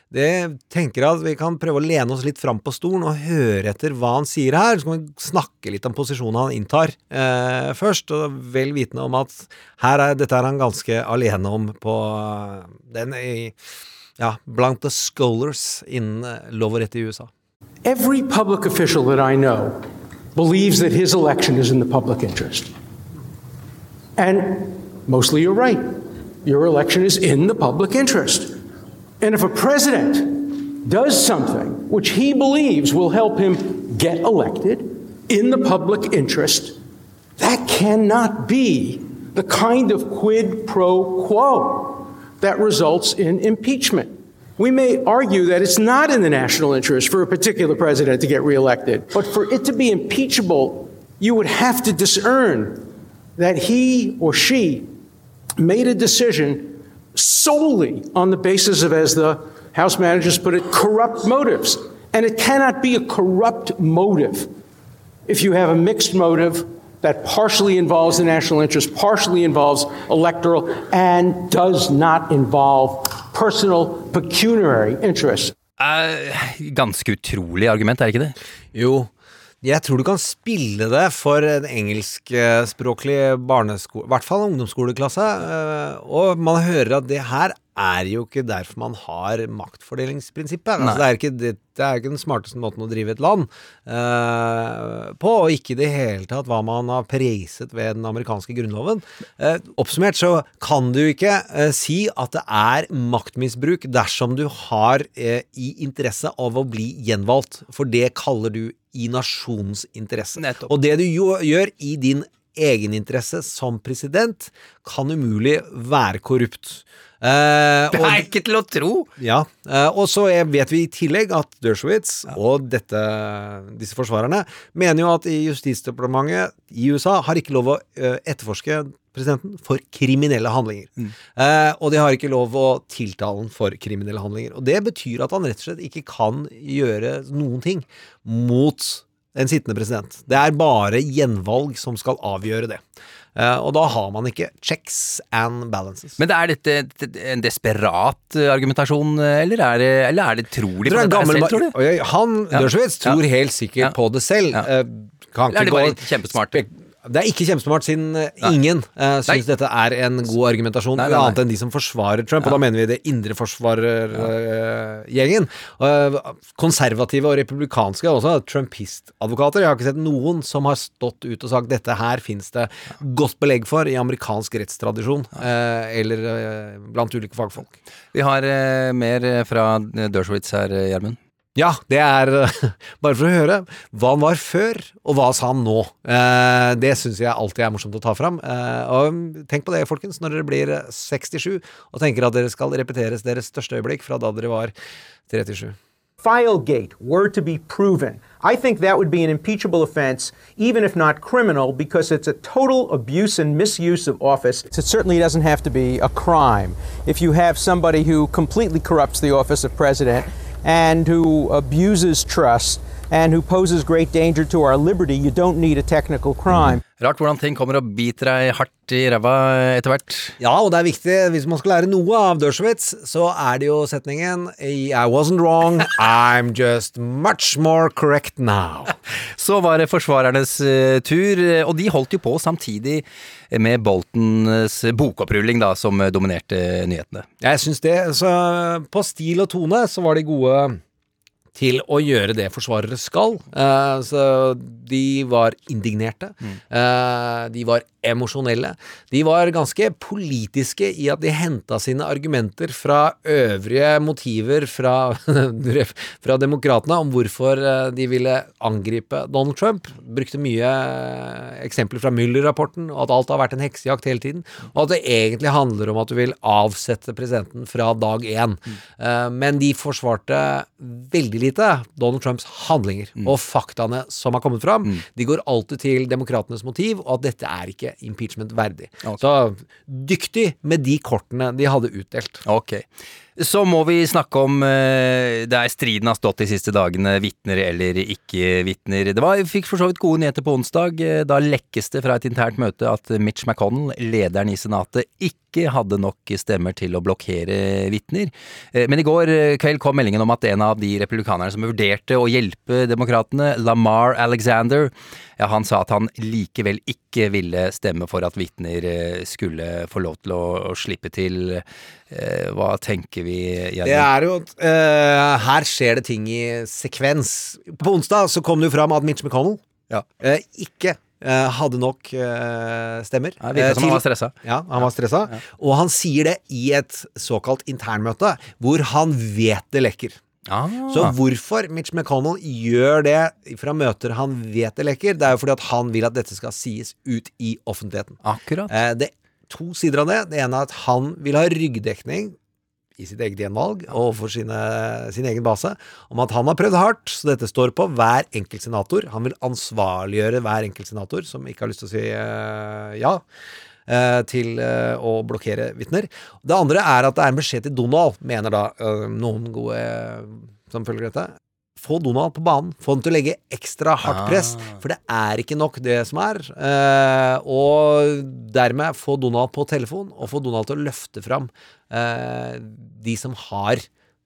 Det tenker jeg at vi kan prøve å lene oss litt fram på stolen og høre etter hva han sier her. Så kan vi snakke litt om posisjonen han inntar eh, først, og vel vitende om at her er, dette er han ganske alene om på eh, den i, ja, blant the scholars innen eh, lov og rett i USA. Every public official that I know believes that his election is in the public interest. And mostly you're right. Your election is in the public interest. And if a president does something which he believes will help him get elected in the public interest, that cannot be the kind of quid pro quo that results in impeachment. We may argue that it's not in the national interest for a particular president to get reelected, but for it to be impeachable, you would have to discern that he or she made a decision solely on the basis of, as the House managers put it, corrupt motives. And it cannot be a corrupt motive if you have a mixed motive that partially involves the national interest, partially involves electoral, and does not involve personal pecuniary interests. Eh, ganske utrolig argument, er det ikke det? Jo, jeg tror du kan spille det for en engelskspråklig barneskole, i hvert fall ungdomsskoleklasse, eh, og man hører at det her er jo ikke derfor man har maktfordelingsprinsippet. Altså, det, er ikke, det, det er ikke den smarteste måten å drive et land uh, på, og ikke i det hele tatt hva man har preiset ved den amerikanske grunnloven. Uh, oppsummert så kan du ikke uh, si at det er maktmisbruk dersom du har i interesse av å bli gjenvalgt, for det kaller du i nasjonens interesse. Nettopp. Og det du jo, gjør i din egeninteresse som president, kan umulig være korrupt. Eh, Det og- er ikke til å tro! ja, eh, og så vet vi i tillegg at Dershowitz og dette, disse forsvarerne mener jo at i Justisdepartementet i USA har ikke lov å eh, etterforske presidenten for kriminelle handlinger. Eh, og de har ikke lov å tiltale ham for kriminelle handlinger. Og det betyr at han rett og slett ikke kan gjøre noen ting mot en sittende president. Det er bare gjenvalg som skal avgjøre det. Eh, og da har man ikke checks and balances. Men er dette en desperat eh, argumentasjon, eh, eller er det, eller er det trolig på dette gammel, selv, tror du? Han, Ja. Dershowitz, tror helt sikkert på det selv. Kan Eller er ikke det bare gå kjempesmart? Det er ikke kjempesmart, siden eh, ingen uh, syns dette er en god argumentasjon, Nei, nei, nei. annet enn de som forsvarer Trump, og da mener vi det indre forsvarergjengen. konservative og republikanske, også trumpistadvokater. Jeg har ikke sett noen som har stått ut og sagt dette her fins det godt belegg for i amerikansk rettstradisjon, uh, eller eh, blant ulike fagfolk. Vi har eh, mer eh, fra Dershowitz her, eh, Gjermund. Ja, det er bare for å høre hva han var før, og hva sa han nå. Eh, det syns jeg alltid er morsomt å ta fram. Eh, og tenk på det, folkens, når dere blir eh, 67 og tenker at dere skal repeteres deres største øyeblikk fra da dere var 37. Filegate were to be proven, I think that would be an impeachable offense, even if not criminal, because it's a total abuse and misuse of office. It certainly doesn't have to be a crime. If you have somebody who completely corrupts the office of president and who abuses trust and who poses great danger to our liberty, you don't need a technical crime. Rart hvordan ting kommer og biter deg hardt i ræva etter hvert. Ja, og det er viktig, hvis man skal lære noe av Dershowitz, så er det jo setningen I wasn't wrong, I'm just much more correct now. Så var det forsvarernes eh, tur, eh, og de holdt jo på samtidig med Boltons bokopprulling, da, som eh, dominerte nyhetene. Jeg syns det. Så på stil og tone så var de gode til å gjøre det forsvarere skal. Eh, så de var indignerte. Eh, de var emosjonelle. De var ganske politiske i at de henta sine argumenter fra øvrige motiver fra, fra demokratene om hvorfor eh, de ville angripe Donald Trump. Brukte mye eksempler fra Müller-rapporten, og at alt har vært en heksejakt hele tiden. Og at det egentlig handler om at du vil avsette presidenten fra dag én. Eh, Men de forsvarte veldig lite Donald Trumps handlinger og faktaene som har kommet fram. De går alltid til demokratenes motiv, og at dette er ikke impeachment verdig. Så dyktig med de kortene de hadde utdelt. Ok. Så må vi snakke om eh, der striden har stått de siste dagene, vitner eller ikke vitner. Det var, fikk for så vidt gode nyheter på onsdag. eh, Da lekkes det fra et internt møte at Mitch McConnell, lederen i Senatet, ikke hadde nok stemmer til å blokkere vitner. Eh, Men i går kveld kom meldingen om at en av de republikanerne som vurderte å hjelpe demokratene, Lamar Alexander, ja, han sa at han likevel ikke ville stemme for at vitner skulle få lov til å slippe til. Eh, Hva tenker vi, gjennom? Det er jo eh, Her skjer det ting i sekvens. På onsdag så kom det jo fram at Mitch McConnell Ja. eh, ikke eh, hadde nok eh, stemmer. Ja, virka som han var stressa. Ja, han var stressa. Og han sier det i et såkalt internmøte, hvor han vet det lekker. Ah. Så hvorfor Mitch McConnell gjør det fra møter han vet det lekker, det er jo fordi at han vil at dette skal sies ut i offentligheten. Akkurat. Eh, det to sider av det. Det ene er at han vil ha ryggdekning i sitt eget gjenvalg overfor sine, sin egen base om at han har prøvd hardt, så dette står på hver enkelt senator. Han vil ansvarliggjøre hver enkelt senator som ikke har lyst til å si uh, ja. eh, Til eh, å blokkere vitner. Det andre er at det er en beskjed til Donald, mener da noen gode som følger dette. Få Donald på banen. Få ham til å legge ekstra hardt press. For det er ikke nok, det som er. Eh, og dermed få Donald på telefon, og få Donald til å løfte fram eh, de som har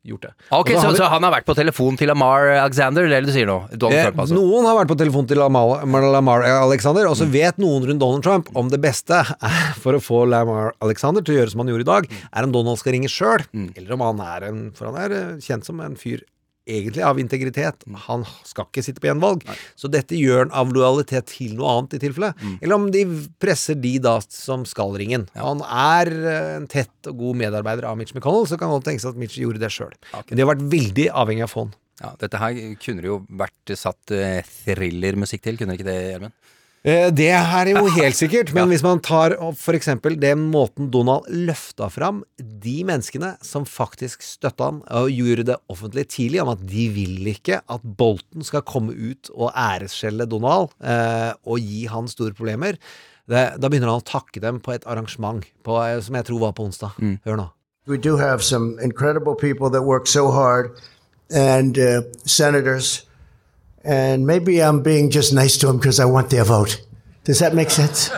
gjort det. Ok, Og så, vi- så han har vært på telefon til Amar Alexander, det er det du sier nå? Donald Eh, Trump, altså. Noen har vært på telefon til Lamar, Lamar Alexander, og så vet noen rundt Donald Trump om det beste for å få Lamar Alexander til å gjøre som han gjorde i dag, er om Donald skal ringe sjøl, eller om han er en For han er eh, kjent som en fyr egentlig av integritet. Han skal ikke sitte på gjenvalg. Så dette gjør han av lojalitet til noe annet, i tilfelle. Eller om de presser de da som skal ringen. han. Han er eh, en tett og god medarbeider av Mitch McConnell, så kan godt tenkes at Mitch gjorde det sjøl. Men de har vært veldig avhengig av fond. Ja, dette her kunne det jo vært satt eh, thrillermusikk til, kunne det ikke det, Gjermund? Eh, Det er jo helt sikkert, men hvis man tar f.eks. den måten Donald løfta fram de menneskene som faktisk støtta han og gjorde det offentlig tidlig, om at de vil ikke at Bolton skal komme ut og æresskjelle Donald eh, og gi han store problemer, det, da begynner han å takke dem på et arrangement på, eh, som jeg tror var på onsdag. Hør nå. We do have some incredible people that work so hard, and uh, senators. And maybe I'm being just nice to them because I want their vote. Does that make sense?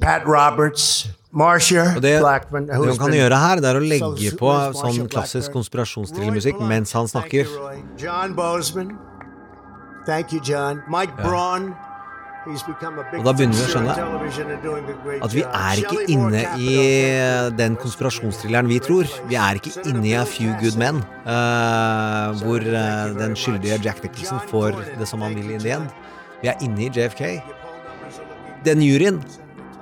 Pat Roberts, Marcia Og det, Blackman, det han kan gjøre her, det er å legge so- på sånn klassisk Blunt. mens han snakker. Thank you, John Bozeman. Thank you, John. Mike Braun. He's become a big Og da begynner vi å skjønne At vi er ikke inne i den konspirasjonsthrilleren vi tror. Vi er ikke inne i A Few Good Men, uh, hvor uh, den skyldige Jack Nicholson får det som han vil i the end. Vi er inne i JFK. Den juryen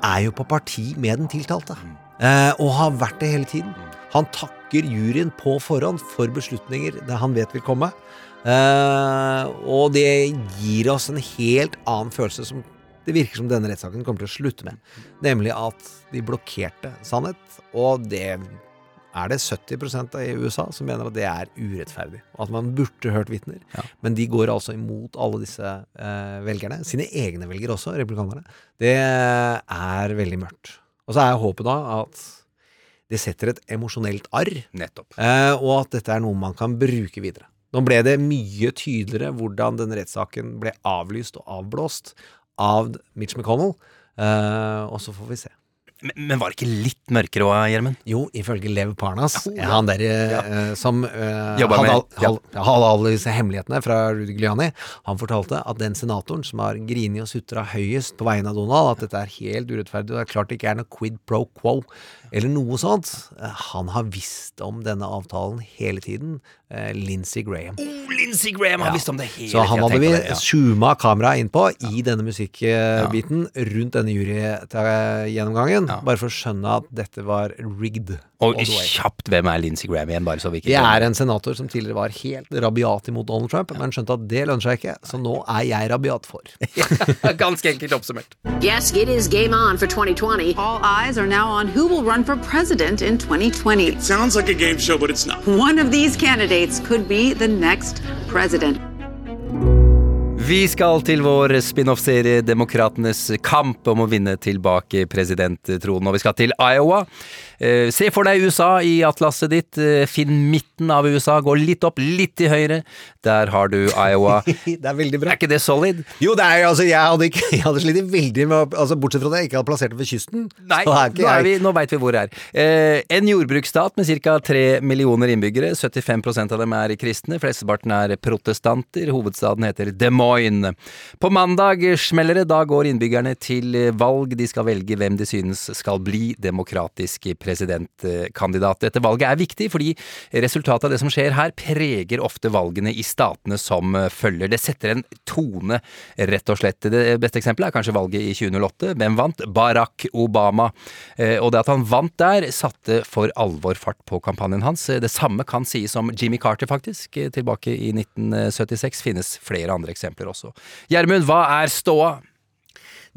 er jo på parti med den tiltalte, uh, og har vært det hele tiden. Han takker juryen på forhånd for beslutninger det han vet vil komme. Eh, og det gir oss en helt annen følelse som det virker som denne rettssaken kommer til å slutte med. Nemlig at de blokkerte sannhet, og det er det 70% i USA som mener at det er urettferdig, og at man burde hørt vitner. Men de går altså imot alle disse eh, velgerne, sine egne velgere også, republikanerne. Det er veldig mørkt. Og så er håpet da at det setter et emosjonelt arr, Nettopp. eh, og at dette er noe man kan bruke videre. Nå ble det mye tydeligere hvordan den rettssaken ble avlyst og avblåst av Mitch McConnell, uh, og så får vi se. Men, men var det ikke litt mørkere òg, Gjermund? Jo, ifølge Lev Parnas, han der eh, som uh, hadde, all- hadde, hadde alle disse hemmelighetene fra Rudy Giuliani, han fortalte at den senatoren som har grini og sutra høyest på vegne av Donald, at dette er helt urettferdig, og det er klart det ikke er noe quid pro quo eller noe sånt. uh, Han har visst om denne avtalen hele tiden. Eh, Lindsey Graham. Oh, Lindsey Graham har visst om det hele Så han hadde vi ja. zooma kameraet inn på i denne musikkbiten rundt denne jurygjennomgangen, bare for å skjønne at dette var rigged. Og kjapt, hvem er Lindsey Graham igjen, bare så vi ikke Jeg er en senator som tidligere var helt rabiat imot Donald Trump, men skjønte at det lønner seg ikke, så nå er jeg rabiat for. Ganske enkelt oppsummert. Yes, it is game on for 2020. All eyes are now on who will run for president in 2020. It Sounds like a game show, but it's not. One of these candidates could be the next president. Vi skal til vår spin-off-serie Demokratenes kamp om å vinne tilbake presidenttronen. Og vi skal til Iowa. Eh, se for deg USA i atlaset ditt. Eh, finn midten av USA. Gå litt opp, litt til høyre. Der har du Iowa. det er veldig bra. Er ikke det solid? Jo, det er altså, jeg hadde, ikke, jeg hadde slitt veldig med altså, Bortsett fra at jeg ikke hadde plassert det ved kysten. Nei, nå, er vi, nå veit vi hvor det er. Eh, en jordbruksstat med ca. 3 millioner innbyggere. 75% av dem er kristne. Flesteparten er protestanter. Hovedstaden heter Des Moines. På mandag smeller det. Da går innbyggerne til valg. De skal velge hvem de synes skal bli demokratisk presidentkandidat. Dette valget er viktig fordi resultatet av det som skjer her, preger ofte valgene i statene som følger. Det setter en tone, rett og slett. Det beste eksempelet er kanskje valget i 2008. Hvem vant? Barack Obama. Eh, Og det at han vant der, satte for alvor fart på kampanjen hans. Det samme kan sies om Jimmy Carter, faktisk. Tilbake i 1976 finnes flere andre eksempler også. Gjermund, hva er ståa?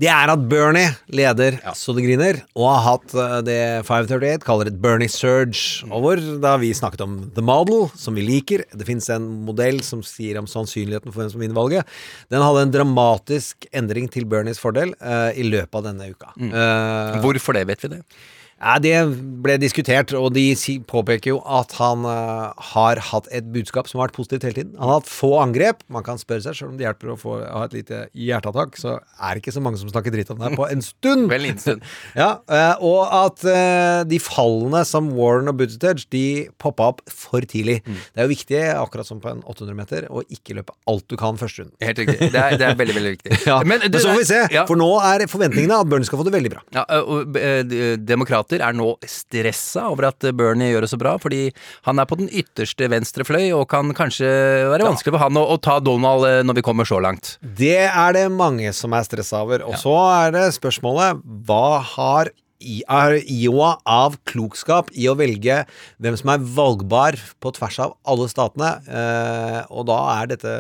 Det er at Bernie leder så det griner, og har hatt eh, det 538 kaller et Bernie Surge over. Da har vi snakket om The Model, som vi liker. Det finnes en modell som sier om sannsynligheten for hvem som vinner valget. Den hadde en dramatisk endring til Bernies fordel uh, i løpet av denne uka. Eh, Hvorfor det, vet vi det? Ja, Det ble diskutert, og de påpeker jo at han uh, har hatt et budskap som har vært positivt hele tiden. Han har hatt få angrep. Man kan spørre seg, selv om det hjelper å få, ha et lite hjerteattakk, så er det ikke så mange som snakker dritt om det her på en stund. Vel, en stund. ja, uh, og at uh, de fallene som Warren og Buttigieg, de poppa opp for tidlig. Mm. Det er jo viktig, akkurat som på en 800 meter, å ikke løpe alt du kan første runden. Helt riktig. Det er, det er veldig, veldig viktig. Ja, Men, men, så får vi se, Ja. for nå er forventningene at Bernie skal få det veldig bra. Ja, og eh, de- er nå stressa over at Bernie gjør det så bra, fordi han er på den ytterste venstre fløy, og kan kanskje være vanskelig for han å, å ta Donald eh, når vi kommer så langt. Det er det mange som er stressa over. Og så er det spørsmålet hva har Iowa av klokskap i å velge hvem som er valgbar på tvers av alle statene? Eh, og da er dette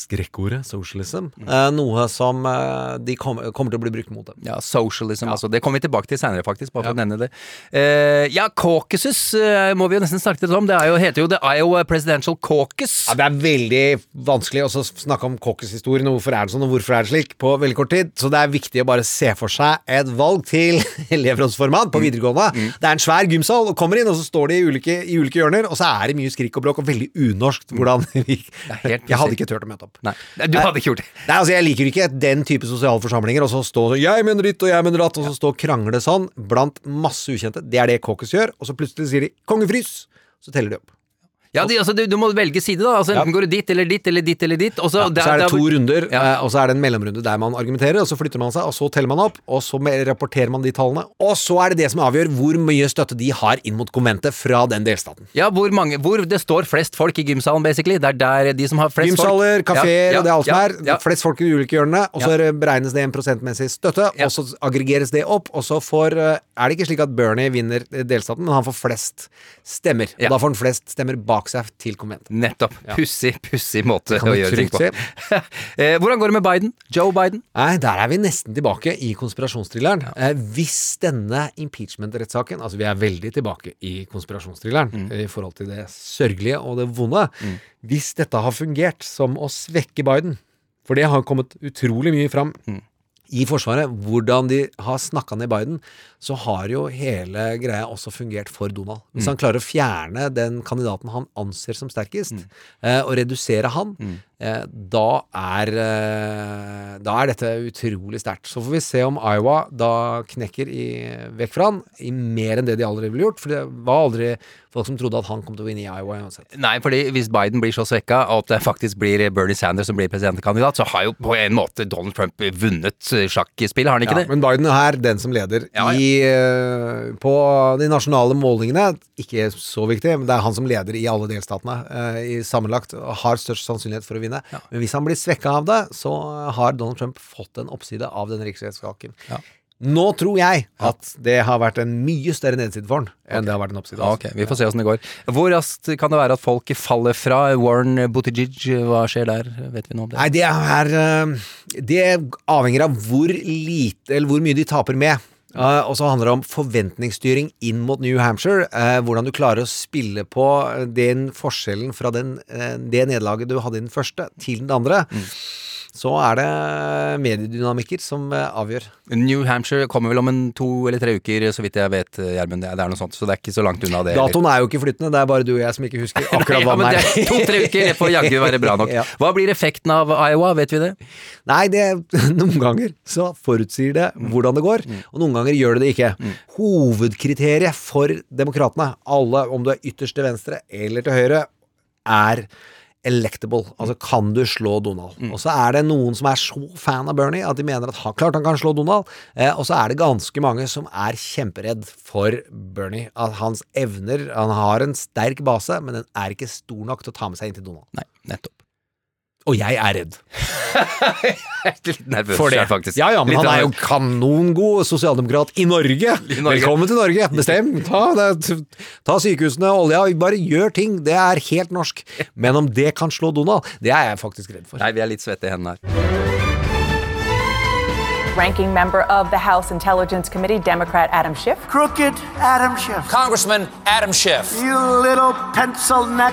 skrekkordet, socialism, eh, noe som eh, de kommer, kommer til å bli brukt mot dem. Ja, socialism, altså. Det kommer vi tilbake til seinere, faktisk, bare for å nevne det. Eh, ja, caucuses eh, må vi jo nesten snakke litt om. Det er jo, heter jo The Iowa Presidential Caucus. Ja, det er veldig vanskelig å snakke om caucus-historien og hvorfor er det sånn og hvorfor er det slik på veldig kort tid. Så det er viktig å bare se for seg et valg til elevrådsformann på videregående. Det er en svær gymsal, og kommer inn, og så står de i ulike, i ulike hjørner, og så er det mye skrik og bråk og veldig unorskt hvordan vi Jeg hadde ikke turt å møte opp. Nei, du hadde ikke gjort det. Nei, altså Jeg liker ikke den type sosiale forsamlinger, og så stå sånn 'jeg mener ditt', og 'jeg mener datt', og så stå og krangle sånn blant masse ukjente. Det er det caucus gjør, og så plutselig sier de 'kongefrys', så teller de opp. Ja, de, altså, du, du må velge side, da. Altså, Enten går du dit eller dit eller dit eller dit. Og så, Ja, så er det to runder, ja. og så er det en mellomrunde der man argumenterer, og så flytter man seg, og så teller man opp, og så rapporterer man de tallene. Og så er det det som avgjør hvor mye støtte de har inn mot konventet fra den delstaten. Ja, hvor, mange, hvor det står flest folk i gymsalen, basically. Det er der de som har flest Gymsaler, folk kafeer, Ja, og det er alt som ja, er. ja. Flest folk i ulike hjørnene, og så Ja. er beregnes det en prosentmessig støtte, og så aggregeres det opp, og så får eh, Er det ikke slik at Bernie vinner eh, delstaten, men han får flest stemmer. Og da får han flest stemmer bak seg til konventet. Nettopp. Pussig, pussig måte å gjøre ting på. Eh, Hvordan går det med Biden? Joe Biden? Nei, der er vi nesten tilbake i konspirasjonsthrilleren. Ja. hvis denne impeachment-rettssaken Altså, vi er veldig tilbake i konspirasjonsthrilleren Mm. i forhold til det sørgelige og det vonde. Hvis dette har fungert som å svekke Biden, for det har kommet utrolig mye fram Mm. I Forsvaret, hvordan de har snakka ned Biden, så har jo hele greia også fungert for Donald. Hvis Mm. han klarer å fjerne den kandidaten han anser som sterkest, eh, og redusere han, eh, da er eh, Da er dette utrolig sterkt. Så får vi se om Iowa da knekker i, vekk fra han i mer enn det de allerede ville gjort. For det var aldri folk som trodde at han kom til å vinne i Iowa uansett. Nei, fordi hvis Biden blir så svekka, og at det faktisk blir Bernie Sanders som blir presidentkandidat, så har jo på en måte Donald Trump vunnet sjakkspillet, har han ikke Ja, det? men Biden er den som leder Ja, ja. I, eh, på de nasjonale målingene. Ikke så viktig, men det er han som leder i alle delstatene eh, i sammenlagt. og Har størst sannsynlighet for å vinne. Men hvis han blir svekka av det, så har Donald Trump fått en oppside av den riksrettssaken. Nå tror jeg at det har vært en mye større nedside for han enn det har vært en oppside. Altså. Okay, Vi får se åssen det går. Hvor raskt kan det være at folk faller fra? Warren Buttigieg, hva skjer der? Vet vi noe om det? Nei, det er eh, Det avhenger av hvor lite eller hvor mye de taper med. Eh, og så handler det om forventningsstyring inn mot New Hampshire. eh, hvordan du klarer å spille på den forskjellen fra den, eh, det nederlaget du hadde i den første, til den andre. Så er det mediedynamikker som eh, avgjør. New Hampshire kommer vel om en to eller tre uker, så vidt jeg vet, Gjermund. Det er noe sånt, så det er ikke så langt unna det. Datoen er jo ikke flyttende, det er bare du og jeg som ikke husker akkurat hva den er. To-tre uker, det får jaggu være bra nok. Hva blir effekten av Iowa, vet vi det? Nei, det, noen ganger så forutsier det hvordan det går, og noen ganger gjør det det ikke. Hovedkriteriet for demokratene, alle om du er ytterst til venstre eller til høyre, er electable. Altså, kan du slå Donald? Og så er det noen som er så fan av Bernie at de mener at han klart han kan slå Donald, eh, og så er det ganske mange som er kjemperedd for Bernie. At hans evner Han har en sterk base, men den er ikke stor nok til å ta med seg inn til Donald. Nei, nettopp. Og jeg er redd. Jeg er litt nervøs For det. faktisk. Ja, ja, men Litt han er jo kanongod sosialdemokrat i Norge. Norge. Velkommen til Norge. Bestem. Ta, det, ta sykehusene, olja. Bare gjør ting. Det er helt norsk. Men om det kan slå Donald, det er jeg faktisk redd for. Nei, vi er litt svette i hendene her. Ranking member of the House Intelligence Committee, Democrat Adam Schiff. Crooked Adam Schiff. Congressman Adam Schiff. You little pencil neck.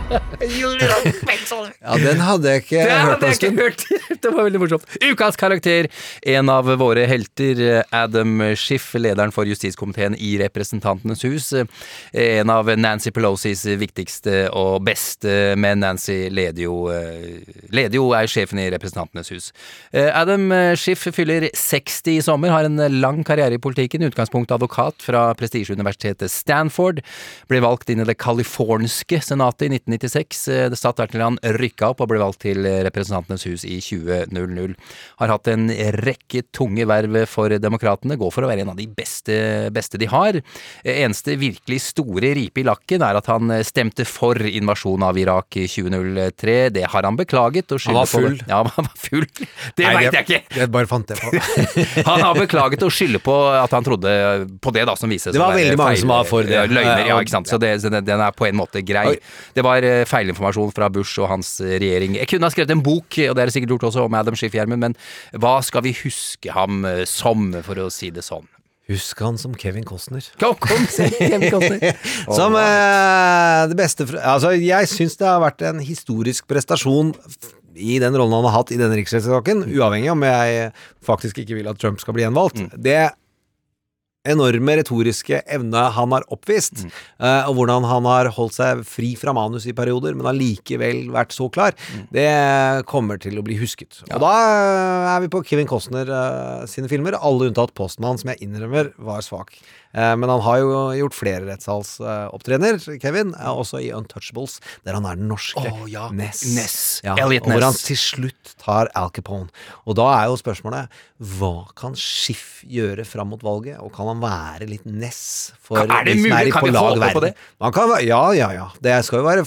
Ja, den hadde jeg ikke Det hørt en stund. Det var veldig morsomt. Ukas karakter, en av våre helter, Adam Schiff, lederen for justiskomiteen i Representantenes hus. En av Nancy Pelosis viktigste og beste, men Nancy leder jo, leder jo er sjefen i Representantenes hus. Adam Schiff fyller 60 i sommer, har en lang karriere i politikken, Utgangspunkt advokat fra prestisjeuniversitetet Stanford. Ble valgt inn i det californske senatet i 1996. Det satt der til han rykka opp og ble valgt til Representantenes hus i 2000. Har hatt en rekke tunge verv for demokratene, går for å være en av de beste, beste de har. Eneste virkelig store ripe i lakken er at han stemte for invasjonen av Irak i 2003. Det har han beklaget. Og Han var full. på. Ja, han var full. Det veit jeg ikke. Det bare fant jeg på. Han har beklaget og skylde på at han trodde på det da som viste seg Det var veldig mange som var for det. Løgner, ja, ikke sant. Så det, den er på en måte grei. Det var eh, feilinformasjon fra Bush og hans eh, regjering. Jeg kunne ha skrevet en bok, og det er det sikkert gjort også, om Adam Schiff Gjermund, men hva skal vi huske ham eh, som, for å si det sånn? Husk han som Kevin Costner. Kom, kom, Kevin Costner. Som eh, det beste Altså, jeg syns det har vært en historisk prestasjon i den rollen han har hatt i denne riksrettssaken, uavhengig om jeg faktisk ikke vil at Trump skal bli gjenvalgt. Det enorme retoriske evne han har oppvist, eh, og hvordan han har holdt seg fri fra manus i perioder, men allikevel vært så klar, det kommer til å bli husket. Og da eh, er vi på Kevin Costner eh, sine filmer, alle unntatt Postman, som jeg innrømmer var svak. Eh, men han har jo gjort flere rettssalsopptredener, Kevin, eh, også i Untouchables, der han er den norske oh, ja. Ness. Ness. Ja, Elliot Ness. hvor han til slutt tar Al Capone. Og da er jo spørsmålet hva kan Schiff gjøre fram mot valget, og kan han være litt Ness for Er det de som mulig? er i Kan på vi lag håpe på verden? det? Man kan, ja, ja, ja. Det skal jo være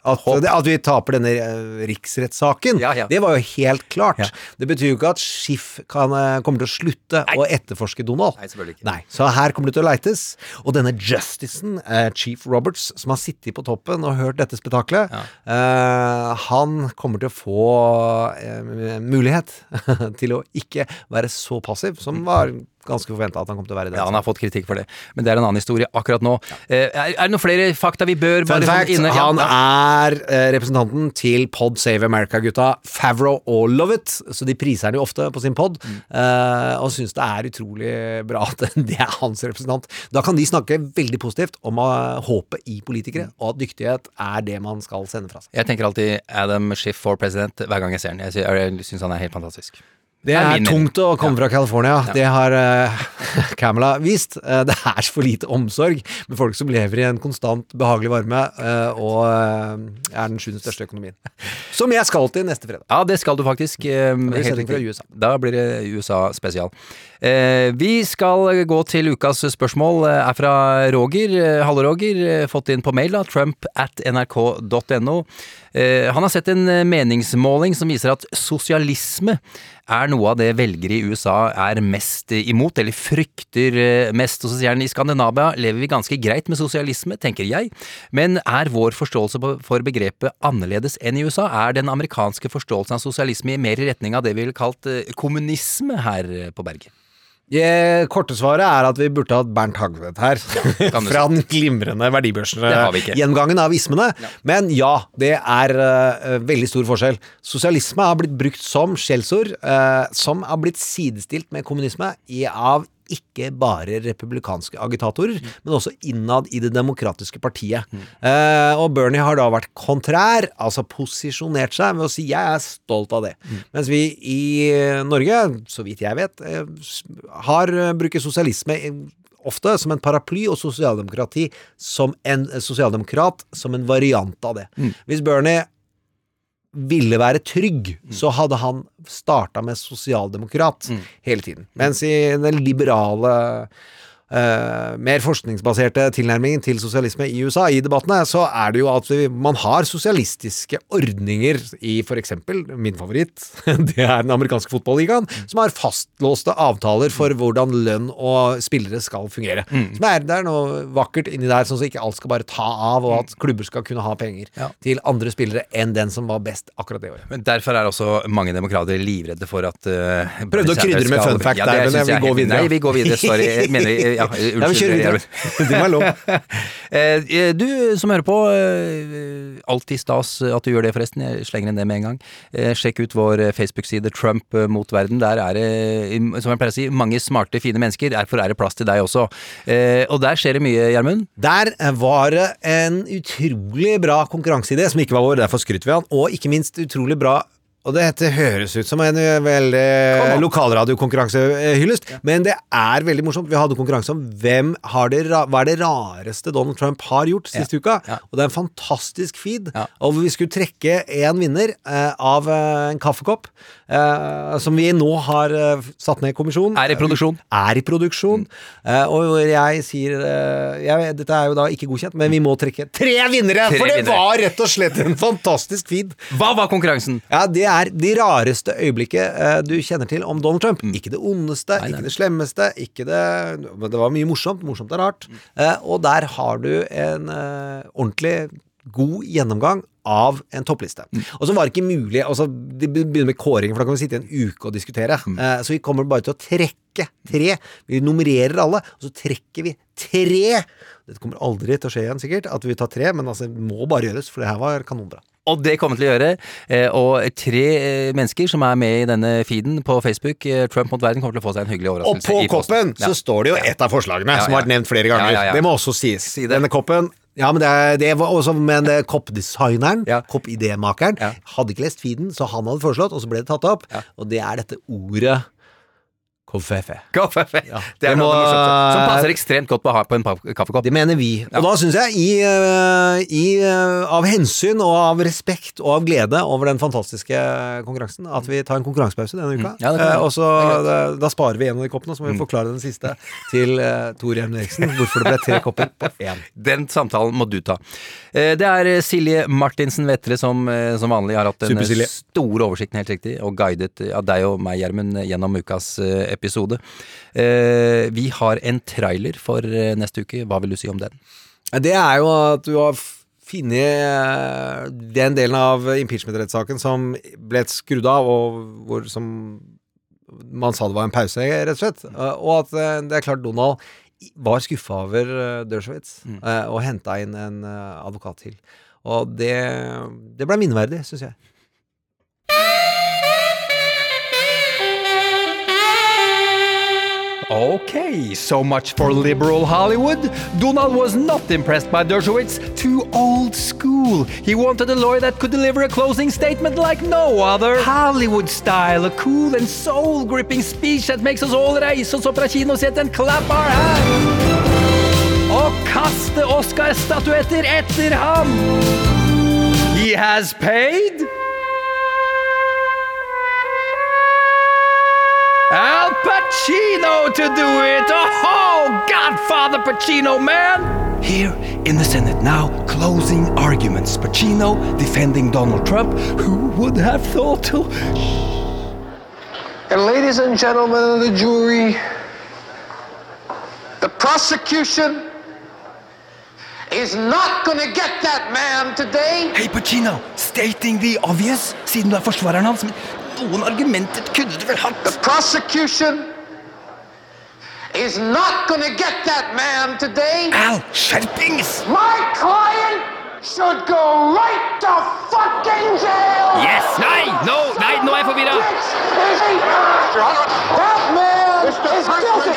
at, at vi taper denne eh, riksrettssaken, Ja, ja. det var jo helt klart. Ja. Det betyr jo ikke at Schiff kan, kommer til å slutte å etterforske Donald. Nei, selvfølgelig ikke. Nei, Så her kommer det til å leites. Og denne justicen, eh, Chief Roberts, som har sittet på toppen og hørt dette spetakkelet, eh, han kommer til å få eh, mulighet til å ikke være så passiv, som var ganske forventa at han kom til å være det. Ja, han har fått kritikk for det, men det er en annen historie akkurat nå. Eh, er, er det noen flere fakta vi bør Fun bare sånn fact, inne- ja, han er eh, representanten til Pod Save America-gutta Favreau og Lovett, så de priser han jo ofte på sin pod, Mm. eh, og syns det er utrolig bra at det er hans representant. Da kan de snakke veldig positivt om eh, håpet i politikere, Mm. og at dyktighet er det man skal sende fra seg. Jeg tenker alltid Adam Schiff for president hver gang jeg ser han. Jeg syns han er helt fantastisk. Det er er tungt å komme fra California. Det har uh, Camela vist. Uh, det er for lite omsorg med folk som lever i en konstant behagelig varme, uh, og eh, er den sjuende største økonomien. Som jeg skal til neste fredag. Ja, det skal du faktisk. eh. USA. Da blir det USA spesial. Eh, vi skal gå til ukas spørsmål. eh, Er fra Roger. Eh, Hallo, Roger. Fått inn på mail, da. Trump at nrk.no. Han har sett en meningsmåling som viser at sosialisme er noe av det velgere i USA er mest imot, eller frykter mest. Og så sier han i Skandinavia lever vi ganske greit med sosialisme, tenker jeg, men er vår forståelse for begrepet annerledes enn i USA? Er den amerikanske forståelsen av sosialisme mer i retning av det vi ville kalt kommunisme her på berget? Det korte svaret er at vi burde hatt Bernt Hagvedt her. Fra den glimrende verdibørsgjengangen av ismene. Men ja, det er uh, veldig stor forskjell. Sosialisme har blitt brukt som skjellsord, uh, som har blitt sidestilt med kommunisme i, av ikke bare republikanske agitatorer, men også innad i det demokratiske partiet. Eh, og Bernie har da vært kontrær, altså posisjonert seg ved å si 'jeg er stolt av det'. Mens vi i eh, Norge, så vidt jeg vet, eh, har eh, bruker sosialisme ofte som en paraply, og sosialdemokrati som en sosialdemokrat som en variant av det. Hvis Bernie ville være trygg, så hadde han starta med sosialdemokrat hele tiden. Mens i den liberale eh, mer forskningsbaserte tilnærmingen til sosialisme i USA, i debattene, så er det jo at vi, man har sosialistiske ordninger i for eksempel min favoritt, det er den amerikanske fotballigaen, som har fastlåste avtaler for hvordan lønn og spillere skal fungere. Som er, det er noe vakkert inni der, sånn at ikke alt skal bare ta av, og at klubber skal kunne ha penger til andre spillere enn den som var best akkurat det året. Men Derfor er også mange demokrater livredde for at uh, Prøvde å krydre med fun fact der, men jeg vil gå videre. Nei, vi går videre. Sorry. Jeg mener, ja, Ja, unnskyld. videre. Det må være lov. Eh, Du som hører på, eh, alltid stas at du gjør det, forresten. Jeg slenger inn det med en gang. Eh, Sjekk ut vår eh, Facebook-side Trump eh, mot verden. Der er det, eh, som jeg pleier å si, mange smarte, fine mennesker. Derfor er det plass til deg også. Eh, Og der skjer det mye, Gjermund. Der var det en utrolig bra konkurranseidé, som ikke var vår, derfor skryter vi av den, og ikke minst utrolig bra og dette høres ut som en eh, veldig lokalradiokonkurransehyllest, men det er veldig morsomt. Vi hadde konkurranse om hvem har det, hva er det rareste Donald Trump har gjort siste uka. Og det er en fantastisk feed. Og vi skulle trekke en vinner eh, av eh, en kaffekopp, eh, som vi nå har eh, satt ned kommisjon. Er i produksjon. Er i produksjon. Eh, og jeg sier eh, jeg, Dette er jo da ikke godkjent, men vi må trekke tre vinnere! Tre for det vinnere. var rett og slett en fantastisk feed. Hva var konkurransen? Ja, Det er de rareste øyeblikket eh, du kjenner til om Donald Trump. Mm. Ikke det ondeste, ikke det slemmeste, ikke det Men det var mye morsomt. Morsomt er rart. Eh, og der har du en eh, ordentlig god gjennomgang av en toppliste. Mm. Og så var det ikke mulig altså, De begynner med kåringer, for da kan vi sitte i en uke og diskutere. Mm. Eh, så vi kommer bare til å trekke tre. Vi nummererer alle, og så trekker vi tre. Dette kommer aldri til å skje igjen, sikkert, at vi tar tre, men altså, det må bare gjøres, for det her var kanonbra. Og det kommer til å gjøre. eh, Og tre eh, mennesker som er med i denne feeden på Facebook, eh, Trump mot verden, kommer til å få seg en hyggelig overraskelse. Og på koppen Ja. så står det jo et av forslagene Ja, som har vært nevnt flere ganger. Ja, ja, ja. Det må også sies. Si. Denne koppen ja, men det, det var også Men koppdesigneren, koppidémakeren, hadde ikke lest feeden, så han hadde foreslått, og så ble det tatt opp. Og det er dette ordet Koffefe. Koffefe. Ja. Det er Det må- noe morsomt. Som passer ekstremt godt på på en kaffekopp. Det mener vi. Og da syns jeg, i, eh, i, eh, av hensyn og av respekt og av glede over den fantastiske konkurransen, at vi tar en konkurransepause denne uka. Mm. Ja. Eh, og så da, da sparer vi en av de koppene, og så må vi Mm. forklare den siste til uh, Tor Gjermund Eriksen. Hvorfor det ble tre kopper på én. Den samtalen må du ta. Eh, Det er eh, Silje Martinsen Vetle som eh, som vanlig har hatt den eh, store oversikten, helt riktig, og guidet eh, av deg og meg, Gjermund, gjennom ukas eh, episode. Eh, Vi har en trailer for eh, neste uke. Hva vil du si om den? Det er jo at du har funnet eh, den delen av impeachment-rettssaken som ble skrudd av, og hvor som man sa det var en pause, rett og slett. Eh, Og at det er klart Donald var skuffa over Dershowitz mm. og henta inn en advokat til. Og det, det ble minneverdig, syns jeg. Okay, so much for liberal Hollywood. Donald was not impressed by Dershowitz. Too old school. He wanted a lawyer that could deliver a closing statement like no other. Hollywood style, a cool and soul gripping speech that makes us all raise oss opp and clap our hands. Og kaste Oscar-statuetter etter ham. He has paid. Pacino to do it! Oh, Godfather Pacino, man! Here in the Senate now, closing arguments. Pacino defending Donald Trump. Who would have thought to. And ladies and gentlemen of the jury, the prosecution is not going to get that man today. Hey, Pacino, stating the obvious, siden du er forsvareren hans, men noen argumenter kunne du vel hatt? The prosecution is not going to get that man today. Al, skjerpings! My client should go right to fucking jail. Yes! Nei! No! Nei, nå er jeg forvirra! That man is guilty.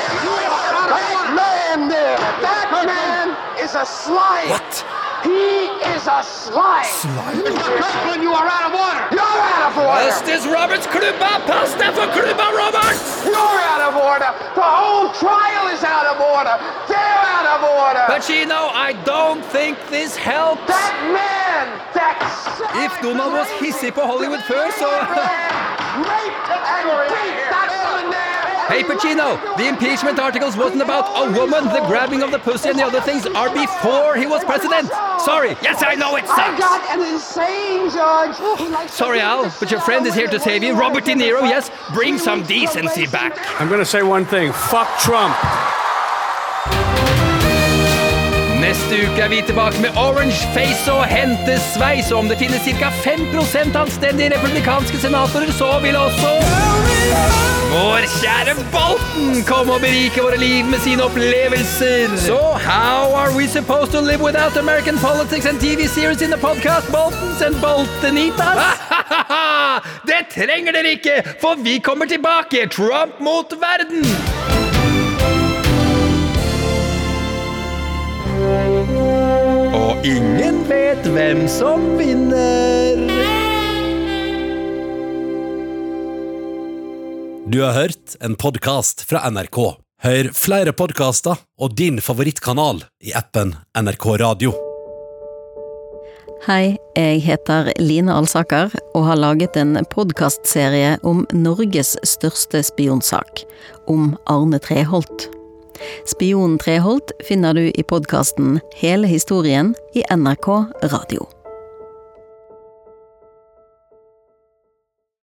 That man there. That man is a slime. What? He is a slime. Slime? Mr. Kirkland, you are out of order. Justice Roberts klubba! Pass deg for klubba, Roberts! You're out of order. The whole trial is out of order. They're out of order. But you know, I don't think this helps. That man, that If Donald was hissig på Hollywood før, så raped and beat that woman there. Hey Pacino, the impeachment articles wasn't about a woman, the grabbing of the pussy and the other things are before he was president. Sorry. Yes, I know it I sucks. got an insane judge. who Sorry, Al, but your friend is here to save you. Robert De Niro, yes? Bring some decency back. I'm going to say one thing fuck Trump. Neste uke er vi tilbake med orange face og hentesveis. Og om det finnes ca. 5 anstendige republikanske senatorer, så vil også vår kjære Bolton komme og berike våre liv med sine opplevelser. Så how are we supposed to live without American politics and TV series in the podcast Boltons and Boltenitas? det trenger dere ikke, for vi kommer tilbake. Trump mot verden. Ingen vet hvem som vinner. Du har hørt en podkast fra NRK. Hør flere podkaster og din favorittkanal i appen NRK Radio. Hei, jeg heter Line Alsaker og har laget en podkastserie om Norges største spionsak, om Arne Treholt. Spionen Treholt finner du i podkasten Hele historien i NRK Radio.